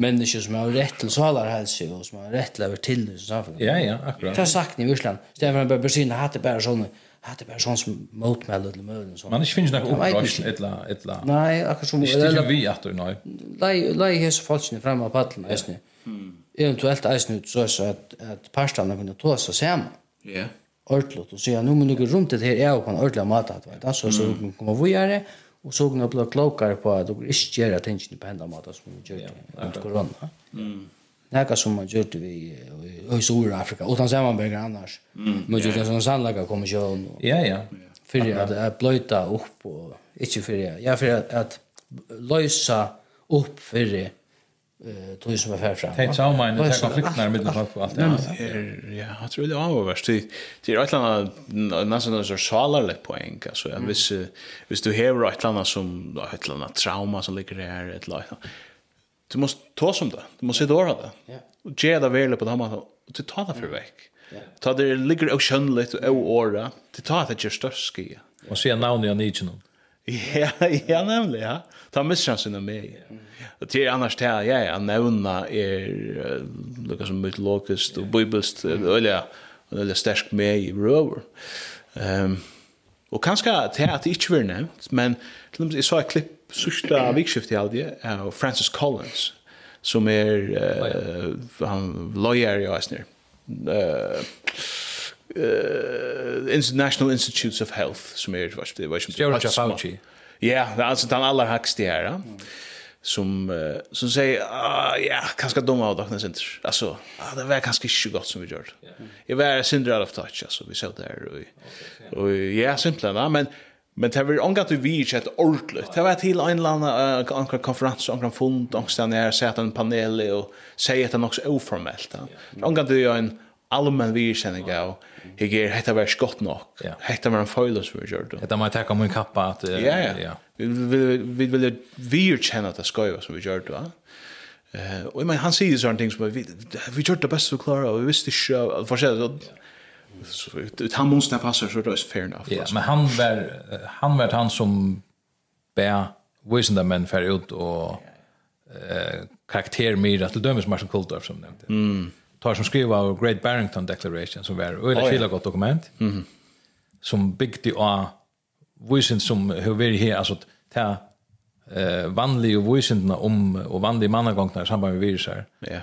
människor som har rätt till salar hälsa och som har rätt till över till så samfunnet. Ja, ja, akkurat. Det har sagt ni i Ryssland. Stefan bara besinna hade bara såna hade bara sån som motmäld eller möjligt så. Man ikke finns några upprörs ettla ettla. Nej, akkurat som Ikke är vi at du nei. Nej, nej, här så fallet ni framme på pallen just nu. Mm. Eventuellt är det så att att pastarna kunde ta seg sammen. Ja ordentligt och säga nu men något runt det här är på en ordentlig mat att vet alltså så kommer komma göra och så kan bli klokare på att du inte gör attention på ända mat som vi gör under corona. Mm. Näka som man gjort vi i södra Afrika och sen man bägge annars. Men ju det som sån sannlika kommer ju. Ja ja. För att att blöta upp och inte för ja för att lösa upp för tog som är färd fram. är så man det kan konflikter med det folk allt. Ja, jag tror det var värst. Det är ett annat nästan så salar poäng alltså jag vis vis du har ett annat som ett annat trauma som ligger där ett lag. Du måste ta som det. Du måste dra det. Ja. Och ge det väl på det här och du tar det för veck. Ta det ligger och skönligt och åra. Du tar det just störst. Och se namnet jag nigen. Ja, ja nämligen. Ja ta missansen med meg. Og til annars til jeg, jeg er nevna er noe som mytologist og bibelst, eller eller sterk med i røver. Ehm og kanskje til at det ikke var nevnt, men til og med jeg så et klipp sørste vikskift i aldri av Francis Collins, som er uh, han lawyer i Eisner. Uh, uh, International Institutes of Health som er det var som Fauci. Ja, det är altså den aller högsta her, Ja? Som, uh, som säger, ah, ja, kanske dumme av dagarna synder. Alltså, ah, det var kanske ikke godt som vi gjorde. Jeg var synder out of touch, altså, vi så det här. Och, ja, simpelthen, ja, men... Men det var ångat vi ikke et ordentlig. Det var til en eller annen uh, konferens, en fund, ångat han her, sette en panel og sier at det er nok så uformelt. Ångat vi en allmän virkänning av jag ger hetta var nok nog. Hetta var en foilers för Jordan. Hetta man tacka min kappa att ja ja. Vi vi vill virkänna att skoja som vi gör då. Eh och men han säger sådana ting som vi vi gjorde det bästa vi klarade och vi visste inte för sig så han måste passa så det är fair enough. Ja, men han var han var han som bär wisdom men för ut och eh karaktär mer att dömas Martin Kultorf som nämnde. Mm tar som skriva av Great Barrington Declaration som var öle oh, ja. gott dokument. Mhm. Mm som byggde av vision som hur vi här alltså ta eh vanlig och vision om och vanlig mannagångnar samband med virus här. Ja. Yeah.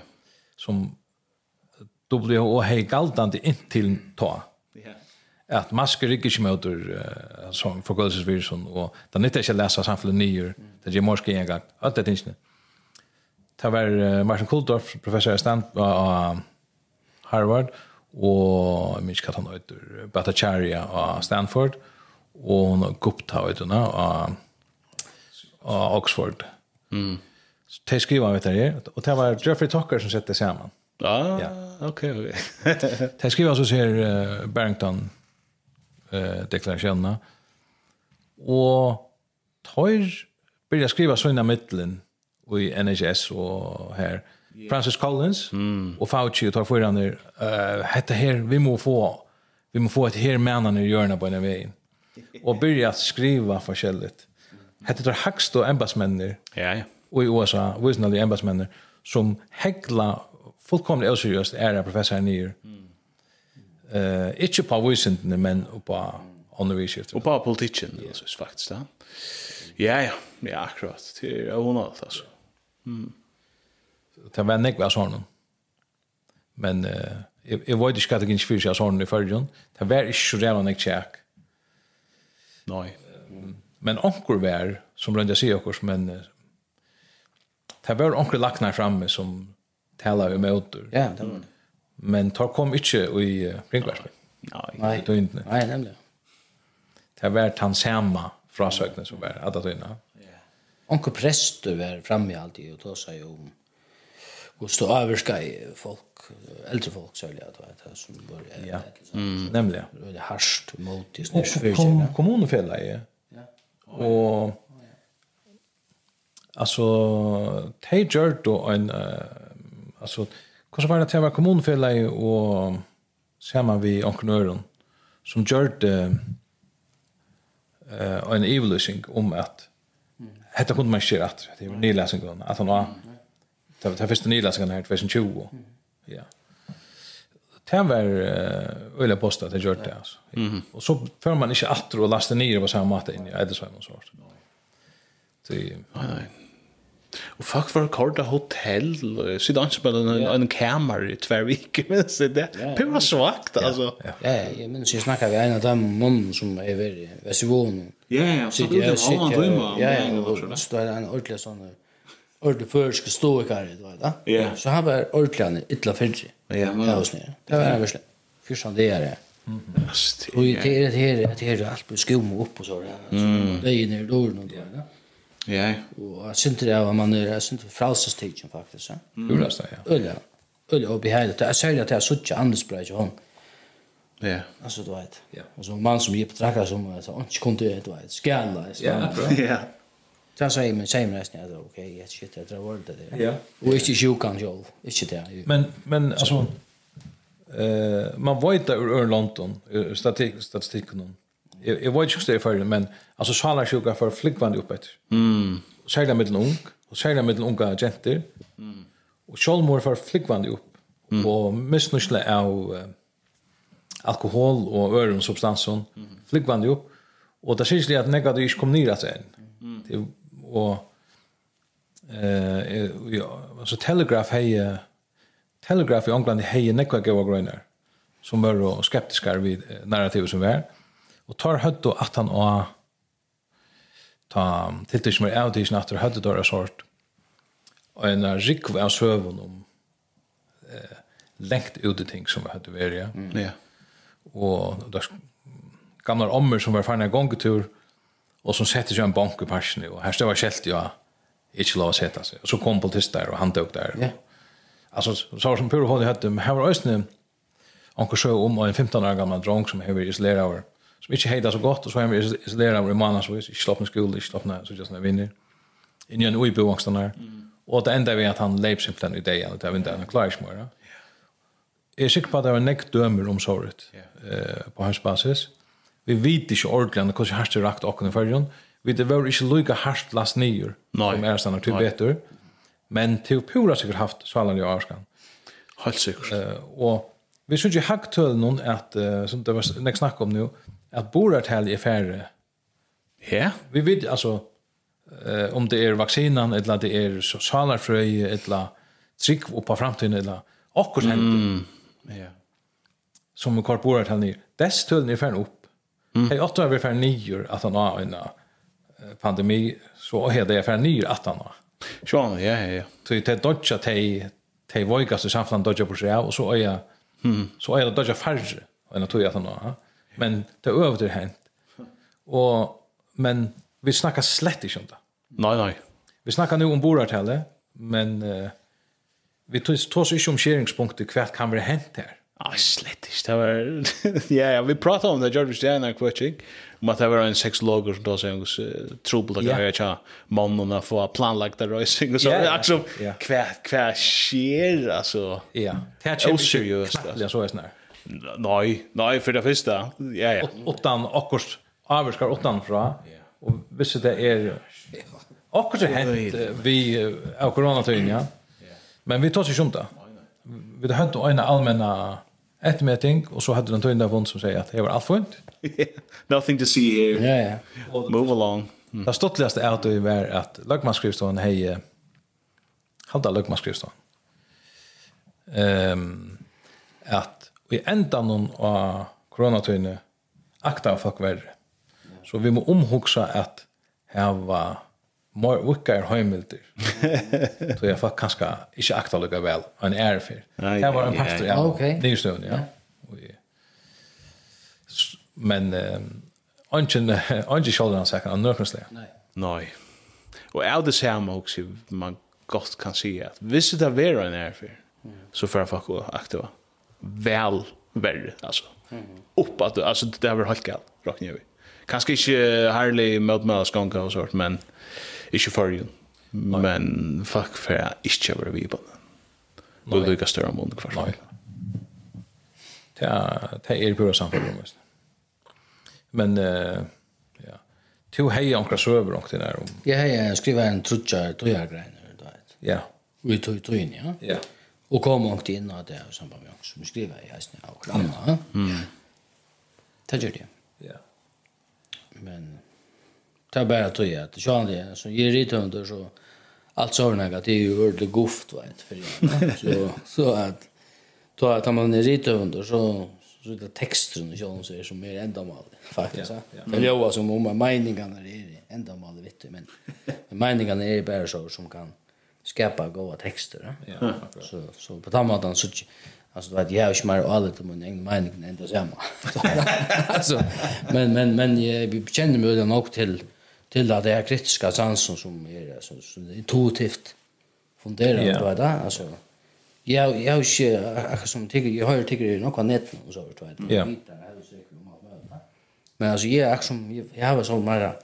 Som WHO hei galtande inntil ta. Ja. At masker ikke ikke møter uh, som forgødelsesvirusen, og det nytter ikke å lese samfunnet nyer, det gjør morske en gang, alt det tingene. Det var Martin Kuldorf, professor i stand av Harvard, og jeg minns hva han heter Bhattacharya av Stanford, og Gupta heter han av Oxford. Mm. Så de skriver han vet her, og det var Jeffrey Tucker som sette sammen. Ah, ja, ok, ok. de skriver så ser uh, Barrington uh, deklarasjonen, og tar byrja skriva sånne middelen, och i NHS och här. Yeah. Francis Collins mm. och Fauci tar för den där hette här vi må få vi må få ett här männen i görna på den vägen. Och börja skriva förskälligt. Hette det hackst och embassmänner. Ja ja. Och i USA, visna de som hegla fullkomligt oseriöst er det professor Nier. Eh, mm. uh, ikke på visningen men på undervisning. Och på politiken alltså faktiskt. Ja ja, ja akkurat. Det är hon alltså. Mm. Det var nekve av sånne. Men uh, jeg, jeg vet ikke hva det ikke fyrir seg av sånne i førgen. Det var ikke så redan jeg tjekk. Nei. Men onkur var, som rønner jeg sier okkurs, men uh, det var onkur laknar framme som tala om møter. Ja, det var det. Men tar kom ikke i ringvarsmen. Nei, nei, nemlig. Det var tansamma frasøkene som var, at det var Onkel prester var framme alltid og tog seg om och stå överska i folk äldre folk så jag det att som var ja. Nämligen det harst mot i nu för kommunfälla är ja. Och alltså te då en alltså hur så var det att vara kommunfälla och samma vi onknören som gjort eh en evolution om att Hetta kunde man skera att det är nyläsningen att han var det var första nyläsningen här 2020. Ja. Det var öle posta det gjort det alltså. Och så för man inte att och lasta ner på samma måte in i det så sort. Det nej. Och fuck för korta hotell så det inte bara en kamer i två veckor men så det pura svagt alltså. Ja, jeg minns, jeg snackar vi en av dem mannen som är väldigt väsivon Ja, ja, så det var han då man. Ja, ja, så är en ordentlig sånn ordentlig försk du vet da. Ja. Så han var ordentlig illa fyrtri. Ja, ja. Det var en version. Fyrsan det er det. Mm. Och det är det här det er allt på skum upp och så där. Det är ju då då. Ja. Och jeg synes det var man jag synte fralsestigen faktiskt, så. Jo, det är ja. Öl. Öl och behälta. Jag säger att jag sutte andra spray i honom. Ja. Alltså du vet. Ja. Och så en man som gick på tracka som alltså inte kunde du vet skälla. Ja. Ja. Sen säger men säger men nästan alltså okej, jag shit det där var det. där. Ja. Och inte sjukan jag. Inte det. Men men alltså eh man vet ur Örlanton statistik statistiken. Jag jag vet just det för men alltså sjala sjuka för flickvand upp ett. Mm. Särskilt med en ung och särskilt med en unga jenter. Mm. Och självmord för flickvand upp. Och missnöjda av uh, alkohol og øren substansen mm. flickvande upp och det syns det att nega det inte kom ner att sen. Mm. Och eh ja, alltså Telegraph hej Telegraph i England hej nega gå grönar som var och skeptiska vid narrativet som var. Och tar hött då att han och ta till det som är out i natter hade då sort och en rik av sövon om eh längt ut det ting som hade varit ja. Mm. Ja og der gamla ommer som var farna en gångetur og som sette seg en bank i parsen og her stod var kjelt ja ikke lov å sette seg. Og så kom politist der og han tog der Ja. altså så var som pure hånd i høttum her var òsne anker sjø om en 15 år gammal drong som hever isolera over som ikke heida så godt og så hever isolera over i mannarsvis ikke slappna skole, ikke slappna så just vinner inni en uibu angstana mm. og det enda vi at han leip simpelthen i deg og det er vindu han klarer ikke mer ja er sikker på at det var nekk dømer om såret yeah. eh, på hans basis. Vi vet ikke ordentlig hvordan hans det rakt åkken i fyrjon. Vi det var ikke lykke hans last nyer no. som er stannar til betur. Men til pura sikkert haft svalan i Arskan. Helt sikkert. Eh, og vi synes ikke hagtølen noen at, uh, som det var nek snakk om nu, at borartall er færre. Ja. Yeah. Vi vet altså, uh, om det er vaksinan, eller det er salarfrøy, eller trygg oppa framtiden, eller okkur hendt. Mm Ja. Som korporat han ner. Dess tullen är färn upp. Mm. Hej åtta över färn nior att han har en pandemi så är det färn nior att han har. Sjön, ja, ja, ja. Så det är dodja att hej hej vågar så samfland dodge på sig och så är jag mm. så är det dodja färre än att jag att han har. Men det över det hänt. Och men vi snackar slett inte om det. Nej, nej. Vi snackar nu om borartälle, men uh, vi tås ikke om skjeringspunktet hva kan være hent her. Ah, slett ikke. Det var... ja, ja, vi pratet om det, George Stjerner, er om at det var en sexologer som tås en uh, trobel og jeg tja mannen å få planlagt av røysing og så. Ja, ja, ja. Hva, hva skjer, altså? Ja, det er kjempe kattelig, så er snart. Nei, nei, for det første. Ja, ja. Åttan, akkurat, avvarskar åttan fra, og hvis det er... Akkurat er hent vi av koronatøyen, ja. Men vi tar sig om det. Vi hade en allmänna ettermeting, og och så hade den tönda vond som sier att det var allt fint. Nothing to see here. Ja, yeah, ja. Move along. Mm. Det ståttligaste er att det var att Lögmanskrivstån hej halda Lögmanskrivstån. Ehm um, at i enda någon av koronatøyene akta folk verre. Så vi må omhugsa att här var mer vikkar heimilder. Så jag fick kanske inte akta lika väl en är för. Det var en pastor ja. Okay. Det är stund ja. Men anchen anchen shoulder on second on nervous there. Nej. Nej. Och är det samma också man gott kan se att visst det var en är för. Så för att fuck akta. Väl värre alltså. Upp att alltså det var helt galet. Rakt ner. Kanskje ikke herlig møtmøtskånga og sånt, men ikke for jo. Men fuck for jeg ikke har vi på den. Og det er ikke større måned kvart. Nei. Det er, det er pura samfunnet. Men uh, ja. to hei ankra søver langt inn her. Ja, ja, jeg skriver en trutja tøyagreiner, du vet. Ja. Vi tog tøyen, ja. Ja. Og kom langt inn av det, og samband med som skriver i jeg, og kramma. Mm. Det gjør det. Ja men ta bara tog jag det jag det så ger det så allt såna att det är ju ordentligt goft va inte för jag så så att då att man är rita under så så det texten och sånt så som är ända mal faktiskt ja. Men jag var som om meningarna är ända mal vet du men men meningarna är bara så som kan skapa goda texter ja. Så så på tamatan så Alltså att jag och Schmar och alla till min egen mening är ändå samma. Alltså men men men jag känner mig den också till till att det är kritiska sansen som är alltså så intuitivt funderar på det alltså jag jag har inte som tycker jag har tycker något nät och så vet jag. Ja. Men alltså jag som jag har så mera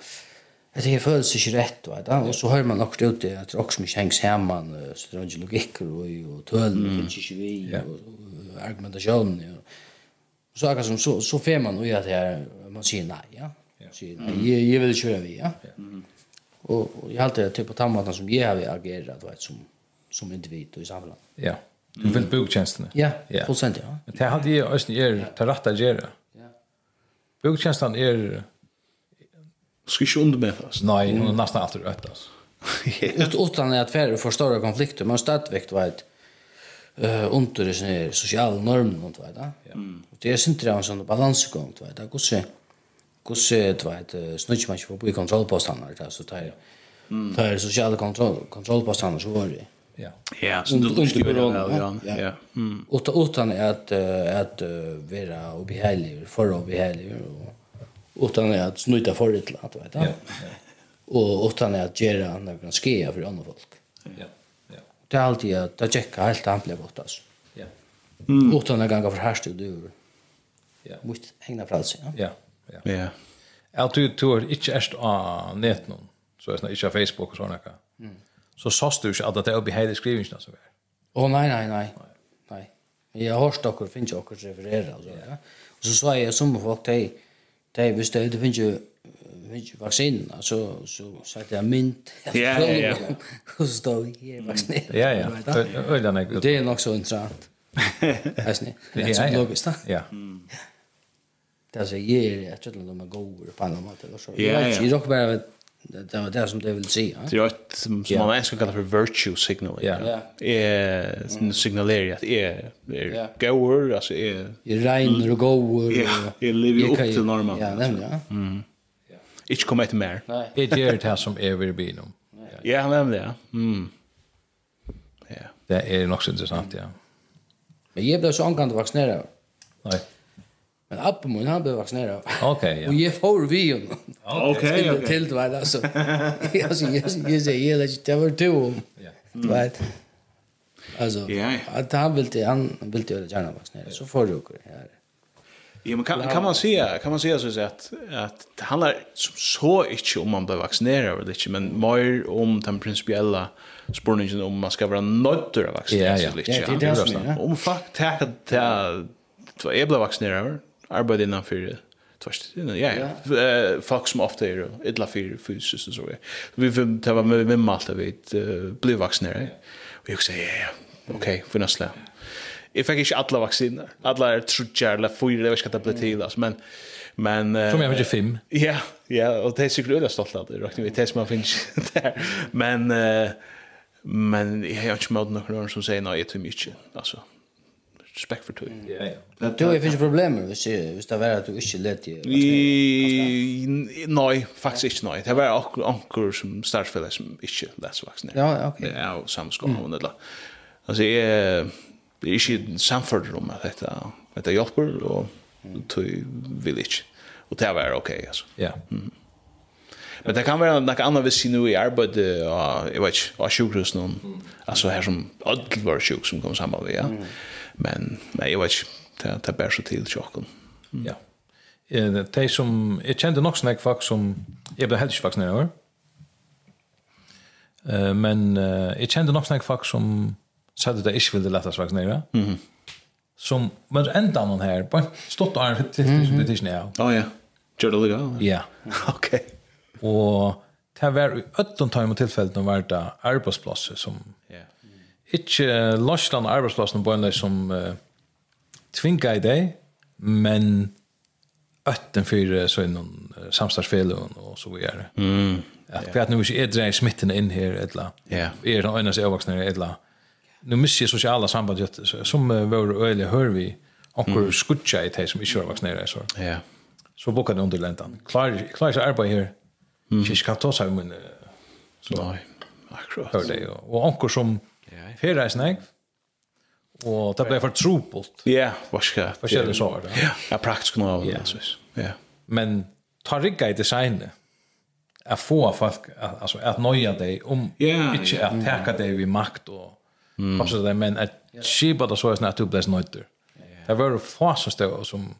att det føles ikke rett, vet du. Og så hører man akkurat ut det, at det også mye hengs hjemme, så det er ikke logikker, og, og tølen mm. finnes ikke vi, yeah. og, argumentasjonen, ja. Og så akkurat som, så, så får man ut at her, man sier nei, ja. Sier, nei, jeg, jeg vil kjøre vi, ja. Og, og jeg halte det til på tammaten som jeg har agerat, du vet, som, som individ og i samfunnet. Ja. Du vil bruke tjenestene? Ja, fullstendig, ja. Men det hadde jeg også er det rett å gjøre. Ja. Bruktjenestene er ska inte undermätas. Nej, hon är nästan alltid rätt alltså. Ut utan att färre får större konflikter, men stadväckt var ett eh under det sociala normen och vet, ja. Mm. Det är inte en sån balansgång, vad det. Hur ser hur ser det vad snutch man får på kontroll på standard så där. Mm. Där sociala kontroll kontroll på standard så var det. Ja. Ja, så det lustig ja. Ja. Mm. Och utan att att vara obehaglig, för obehaglig och utan att snuta förut eller att vet. Ja. Och utan att göra några skea för andra folk. Ja. Ja. Det är alltid att det checka helt ampligt bort alltså. Ja. Mm. Utan att ganga för härst du. Ja. Måste hänga plats. Ja. Ja. Ja. Ja. Att du tror inte är på net någon. Så är det inte på Facebook och såna där. Mm. Så sås du inte att det är uppe i skrivningen så där. Åh nej nej nej. Nej. Jag har hört dock och finns också refererar alltså. Ja. Och så sa jag som folk till det er hvis det det finnes jo finnes jo vaksinen så så satt jeg mynt ja ja ja og så stod jeg her vaksinen ja ja det er nok så interessant Asni. Det är så logisk, da. Ja. Det er så jeg er, jeg tror att de gode på en måte. sätt så. Ja, jeg rock bara Det, det var det som det vill säga. Det är ett som yeah. man älskar kalla för virtue signal. Ja. Yeah. Är yeah. mm. signalerar att är är goer, alltså är är reiner och goer. Ja, är lever upp till normalt. Ja, nämligen. Ja. Mm. Ja. Ich kommer inte mer. Nei. Det gjør det som er vi blir nu. Ja, nemlig, Ja. Mm. Ja. Det er nok så interessant, ja. Men jeg ble så angående vaccinerad. Nei. Men appen min han ble vaccinerad. Ok, ja. Og jeg får vi jo ju. Okej. ok. Til det var altså. Alltså jeg sier, jeg jag lägger det var to om. Ja. Vet. Alltså at han ville, han ville jo gjerne vaccinera så får du också her. Ja, men kan, kan man säga kan man säga så att att det handlar som så inte om man blir vaccinerad eller inte men mer om den principiella spårningen om man ska vara nöjd att vaccinera sig lite. Ja, det är det. Om fakt tack att jag blir vaccinerad arbeid innanfor Tvärst, ja, ja. Yeah. Folk som ofta är illa för fysiskt och så. Vi det var med med allt vi blev vaccinerade. Och jag säger, ja, okej, okay, finnas det. Jag fick inte alla vacciner. Alla är trutjar, eller fyra, jag vet inte vad det till. Men, men... Som jeg vet fem. Ja, ja, og det er sikkert øyla stolt av det. Räknar vi, det som man finns der Men, men jeg har ikke mött noen som sier nei jag tror mycket. Alltså, respekt for tog. Ja, ja. Du har ikke problemer hvis, hvis det var at du ikke let i... Nei, faktisk ikke nei. Det var anker som startsfeller som ikke lest vaksinere. Ja, ok. Det er jo samme og nødla. Altså, jeg er ikke samført om at dette, dette hjelper, og tog vil ikke. Og det var ok, altså. Ja. Mm. Men det kan være noe annet hvis jeg nå i arbeid og jeg vet ikke, och sjukhus någon. altså her som ödel var sjuk som kom sammen med, ja. Mm. Men nej, jeg vet ikke, Det, det bär sig till tjocken. Mm. Ja. Eh, Det som, jeg kjente nok sånne folk som, jag blev helst faktiskt när eh, Men eh, jeg kjente nok sånne folk som sa at det ikke ville lättast faktiskt när Mm. Som, men enda noen her, bare stått och arm, det är inte jag. Ja, ja. Gör det lika? Ja. Ok. Og, det var i ötten tajm tilfellet når när det var arbetsplatser som yeah ikke løsland arbeidsplassen på en løs som uh, tvinga i deg, men ötten för så inom samstadsfelen og så videre. Mm. Att yeah. nu ikke er dreier smitten inn her, etla. Ja. er den øyneste avvaksne, etla. eller. misser jeg sosiala samband som uh, vår öliga hører vi och mm. skutja i det som ikke är vuxna så. Ja. Så boka det under läntan. Klar klar så arbete här. Mm. ta seg om en... Nei, Akkurat. Hör det och onkel som Ja. Fera er. Og det ble for trupult. Ja, var ikke det. Forskjellig så var det. Ja, ja praktisk nå. av det. Ja. Men ta rigga i designet. Jeg få folk, altså, at nøya deg om, ja, ikke at teka deg vid makt og mm. passe deg, men at skipa det så er sånn at du ble snøyter. Det var få som stod som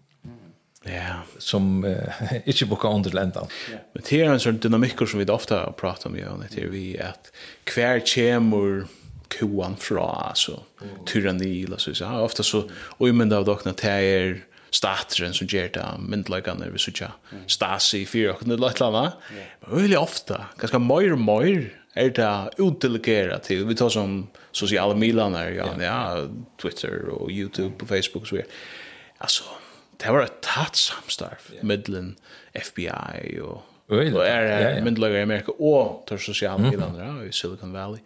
Ja, som uh, inte boka under ländan. Yeah. Men det är en sån dynamik som vi ofta pratar om ju, det är vi att kvar kemur koan fra, altså, mm. tyranni, la så ja, ofta så, og i mynda av dokna, det er stateren som gjør det, myndløkene, vi sykja, stasi, fyrirøkene, eller et eller annet, men veldig ofta, ganske møyr, møyr, er det utdelegera til, vi tar som sosiale milaner, ja, ja, Twitter og YouTube og Facebook og så videre, altså, det var et tatt samstarv, middelen FBI og, og er, er, i Amerika og tar sosiale milaner, ja, i Silicon Valley,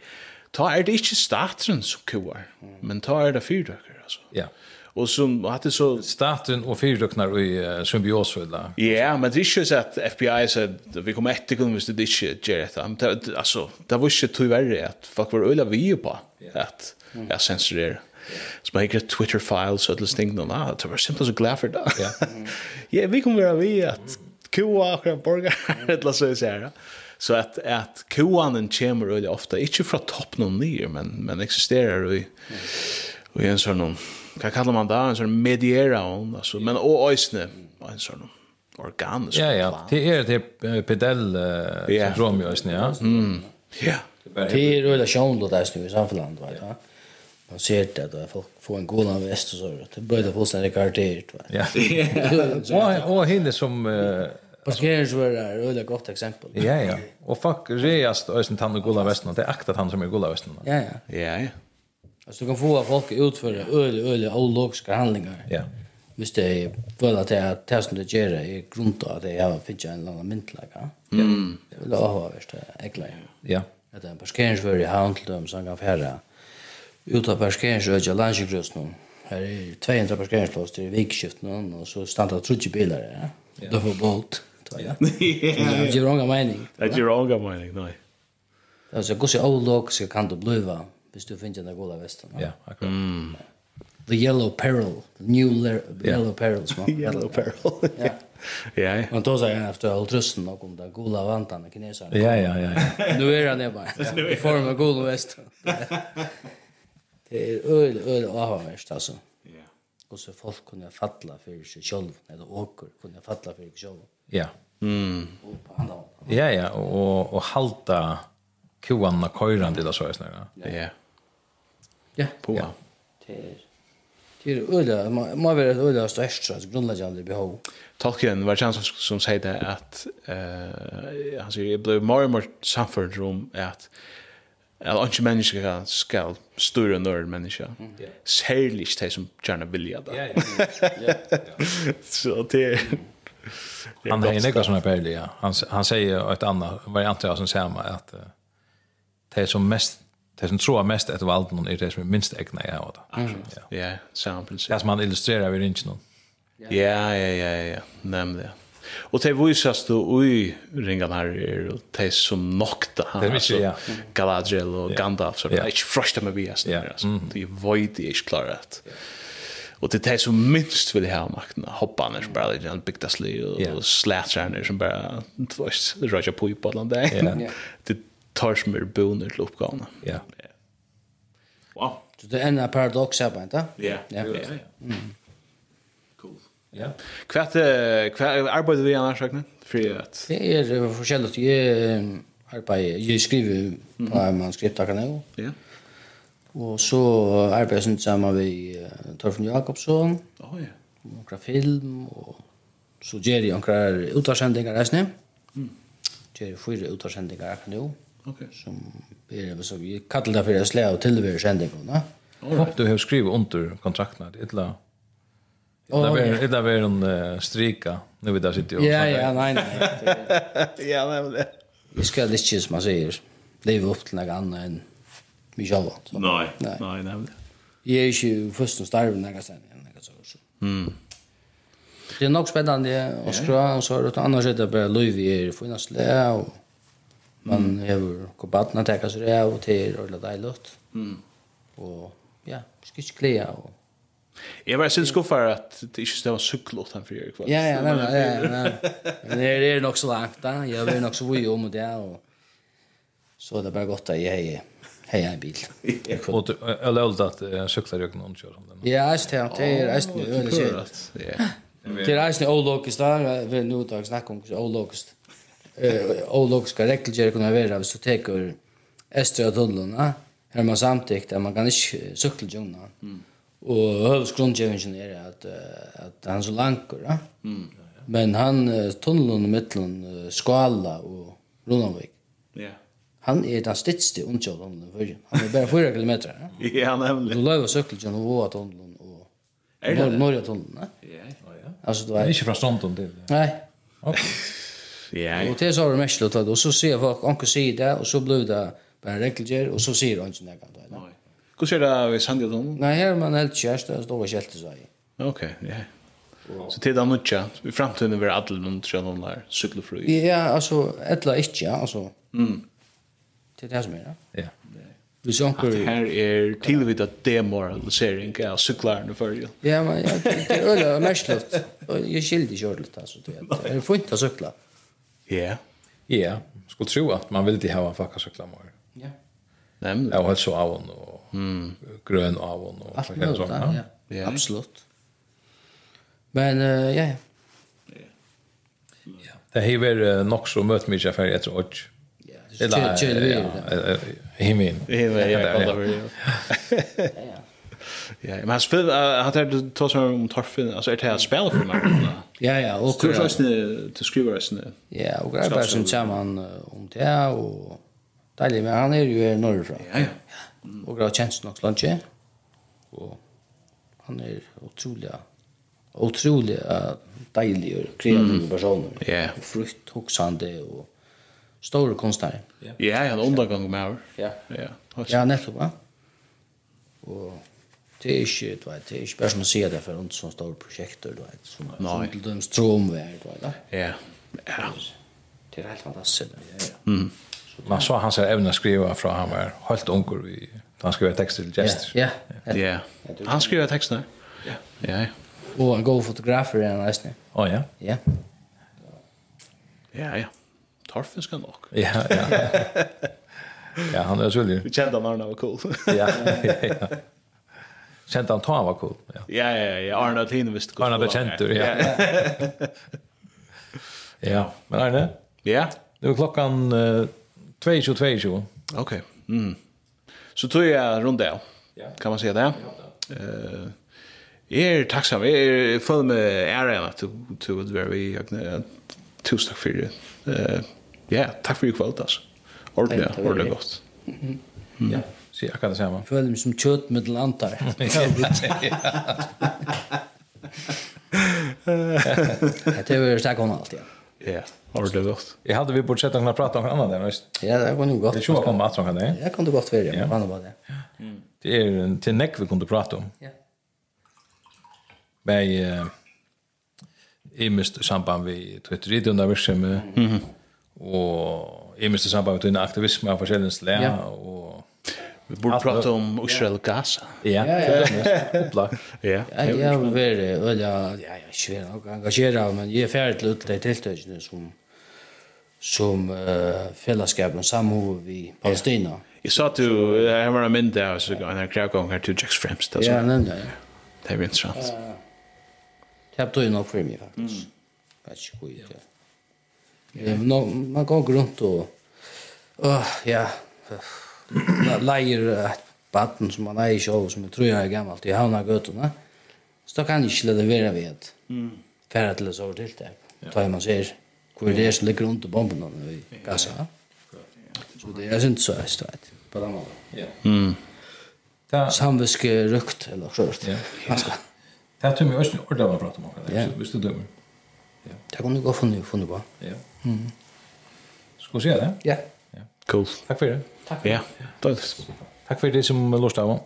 ta er det ikke staten som koar, men ta er det fyrdøkker, altså. Ja. Og som at det så... Staten og fyrdøkner i uh, symbiosfulla. Ja, men det er ikke så at FBI sier at vi kommer etter kun hvis det ikke gjør dette. Men det, altså, det var ikke tog verre at folk var øyla vi på at jeg ja, sensurerer. Så man hikker Twitter-files og alle stingene. Nah, det var simpelthen så glad for det. Ja, ja vi kommer være vi at kua akkurat borgere, eller så jeg ser. Så att att koanen kommer väldigt ofta inte från toppen och ner men men existerar i och en sån vad kallar man det en sån mediera hon alltså men och ösne en sån organisk Ja ja, det är det pedell syndrom ju ösne ja. Mm. Ja. Det är relation då där nu i samhället va ja. Man ser det då folk får en god av väst och så. Det börjar fullständigt karaktärer. Ja. Och och hinner som Parkeringsvärare är ett gott exempel. Ja, ja. Och fuck, reast ösen tann och gula västen. Det är aktat han som är gula västen. Ja, ja. Ja, ja. Alltså du kan få folk utföra öle, öle, ologiska handlingar. Ja. Hvis det føler at det er som det gjør i grunn til at jeg har finnet en eller annen myndelaga. Mm. Det vil også være verst ekle. Ja. At det er en parkeringsvør i havn til dem som kan fjerde ut av parkeringsrød i landsjøgrøsene. Her er 200 parkeringsplass til vikskiften, og så standa 30 bilar. Ja. Det får bolt. Ja. Det ger ånga mening. Det er jo ånga mening, nei. Det är så gosse old så kan det bliva. Hvis du finner den goda vesten. Ja, akkurat. The Yellow Peril, the New le the yeah. Yellow Peril, små. yellow Peril. Ja. Ja. Men då säger han efter all trusten och om den goda vantan kinesarna. Ja, ja, ja. Nu är han det bara. I form av goda väst. Det är öl öl avvärst alltså. Ja. Och så folk kunde falla för sig själv eller åker kunde falla för sig själv. Ja. Mm. Ja, ja, og, og halta kuan og køyran til det så er Ja. Ja. På. Ja. Det är öliga, man man vill att störst så grundläggande behov. Tolkien var chans som säger det att eh han säger det blev mer och mer suffered rum att att inte människa ska störa när människa. Särskilt de som gjerne vilja det. Ja, ja. Så det er... Han har en som är bärlig, ja. Han, han säger ett annat variant av sin samma att uh, det är som mest det som tror mest att valt någon är det som är minst ägna jag åt. Ja, ja sample. Det som han illustrerar vid inte någon. Ja, ja, ja, ja, nämligen. Och det visas då i ringan här är det som nokta han alltså ja. Galadriel och Gandalf så det är inte fräscht med vi. där alltså. Det är void det är klarat. Ja. Och det är som minst vill ha makten. Hoppa när som bara lite en big dasly och slätar när som bara tvärs Roger på på land där. Det tar som är boner till uppgåvan. Ja. Wow. Så det är en paradox här på inte? Ja. Ja. Ja. Cool. Ja. Kvart kvart arbetar vi annars sagt för att Det är forskjelligt. Jag arbetar jag skriver på manuskriptkanal. Ja. Og så arbeider jeg sammen med uh, Torfinn Jakobsson. Oh, ja. Og noen film, og så gjør jeg noen utvarsendinger reisende. Mm. Gjør jeg fire utvarsendinger akkurat nå. Ok. Som er, så vi kallar det for jeg slår av tilvære sendingene. Håper du har skrivet under kontrakten her, eller? Det där var en strika. Nu vet jag sitter och Ja, ja, nej, nej. Ja, nej, men det. Vi ska det som man säger. Leva upp till något annat än mye sjølvant. Nei, nei, nemlig. Jeg er ikke først og starve når jeg ser enn jeg så. Mm. Det er nok spennende å skra, og så er det annars er det bare løyv i er finnesle, og man hever kobaten og teker seg det, og til og det er løtt. Mm. Og ja, skal ikke klea, og Jeg var sin skuffar at det ikke stod sykkelåt han fyrir kvart. Ja, ja, nei, ja, nei. Men det er nok så langt da. Jeg er nok så vui om det, og så er det bare godt at jeg er hej en bil. Och jag lärde att jag cyklar jag någon kör som den. Ja, just det. Det är just nu öle Ja. Det är just nu ologiskt där, vi nu tar snack om ologiskt. Eh ologiska regler kan vara så tar Östra tunneln, ja. Här man samtidigt att man kan inte cykla jungna. Mm. Och hövsgrundgevningen är att att han så lankor, ja. Mm. Men han tunneln i mitten skala och Runavik. Ja. Han er den stitste undkjølen i Førjen. Han er bare 4 kilometer. ja, ja nemlig. Du lager søkelsen gjennom våa tunnelen og norra tunnelen. Ja, ja. Alltså, du är... Ikke fra stånden til? Nei. Ok. Ja. Og til så har du mest lov og så sier folk, anker sier det, og så blir det bare regelgjør, og så sier han ikke nekant det. Nei. Hvordan er det i Sandjøtunnen? Nei, her er man helt kjæreste, og står og kjelte seg. Ok, ja. Så til det er nødt til, i fremtiden vil alle noen trønne der, syklefrøy. Ja, altså, etla ikke, altså. Mm. Det er det som er, ja. Ja. Hvis onkel At her er tilvitt at demoralisering av syklaren for jo. Ja, men ja, det er øyla mest mersløft. Jeg skilder ikke ordentlig, altså. Det er fint å sykla. Ja. Ja, skulle tro att man vill ikke ha en fucka cykla mer. Ja. Nemlig. Jag har helt så avon och mm. grøn avon og alt det sånn. Ja, ja. Absolut. Men, uh, ja, ja. Ja, det har vært nog så mött møtt mye affærer etter åtj. Eller himmel. Himmel, ja, ja. Ja, men han spel har det tog som om torfen, alltså är det här spel för mig. Ja, ja, och kurs oss till skrivers nu. Ja, och jag bara som chairman om det och deilig, men han er är ju norrifrån. Ja, ja. Og jag kjent nok slanje. Og han är utrolig, otroligt deilig og kreativ person. Ja. Og Frukt, huxande och stora konstnärer. Ja, ja, han undergång med år. Ja. Ja. Ja, nettopp, va? Och det är ju du vet det är bara som ser det för runt som stora projekt du vet som som till dem stromvärd vet, Ja. Ja. Det är helt fantastiskt. Ja, ja. Mm. Man så han så även skriva från han var helt ung i han skrev texter till gest. Ja. Ja. Han skriver texter. Ja. Ja. Och en god fotografer är han nästan. Oh ja. Ja. Ja, ja. Torfen skal nok. Ja, ja. ja, han er skyldig. Vi kjente han Arne var cool. ja, ja, ja. Kjente han Tom var cool, ja. Ja, ja, ja. Arne og Tine visste hvordan. Arne ble kjent, ja. ja, men Arne? Ja? Det var klokkan uh, 22.22. Ok. Mm. Så tog jeg rundt det, ja. kan man si det? Ja. är Jeg er takksam. Jeg er følg med æren at du er vi. Tusen takk for det ja, takk for i kvöld, altså. Ordentlig, ordentlig godt. Ja, så jeg kan det samme. Føler meg som kjøtt med den antar. Det er jo stakk hånd alt, ja. Ja, ordentlig godt. Jeg hadde vi bort sett å kunne prate om noe annet der, Ja, det kunne jo godt. Det er jo om at kan det. Det kan du godt være, ja. Ja, Det. det er en til nekk vi kunne prate om. Ja. Med i mist samband vi Twitter-videoen der virksomhet. Mhm og i minst samband med aktivisme av forskjellige slag, ja. og Vi borde prata om Israel och Gaza. Ja, ja. Ja, upplagt. Ja. Ja, jeg har vært öliga, ja, jag är nok engasjeret, men jeg er ferdig til alla de tiltøkene som som uh, fellesskapen samhov i Palestina. Jag sa att du, jag var en mynd där, så går en krävgång här till Jacks Fremst. Ja, nej, ja. Det är intressant. Det här betyder nok for meg, faktisk. Vet inte hur det är. Man, man går runt og åh, ja leier et baden som man eier sjål, som jeg tror jeg er gammelt, i havna gøtene, Så da kan jeg ikke lade være ved at færre til ett år till det. Ja. Man ser hvor det er som ligger rundt i bomben i Gaza. Så det er ikke så här strätt på den måten. Ja. Mm. Samviske rukt eller skört. Ja. Ganska. Det här tror jag också ordentligt att prata om. Ja. Visst du dömer? Ja. Det kan du godt och fundera på. Ja. Mm. Ska vi se det? Ja. Yeah. Cool. Tack för det. Tack för det. Ja, det. Tack för det som låst av.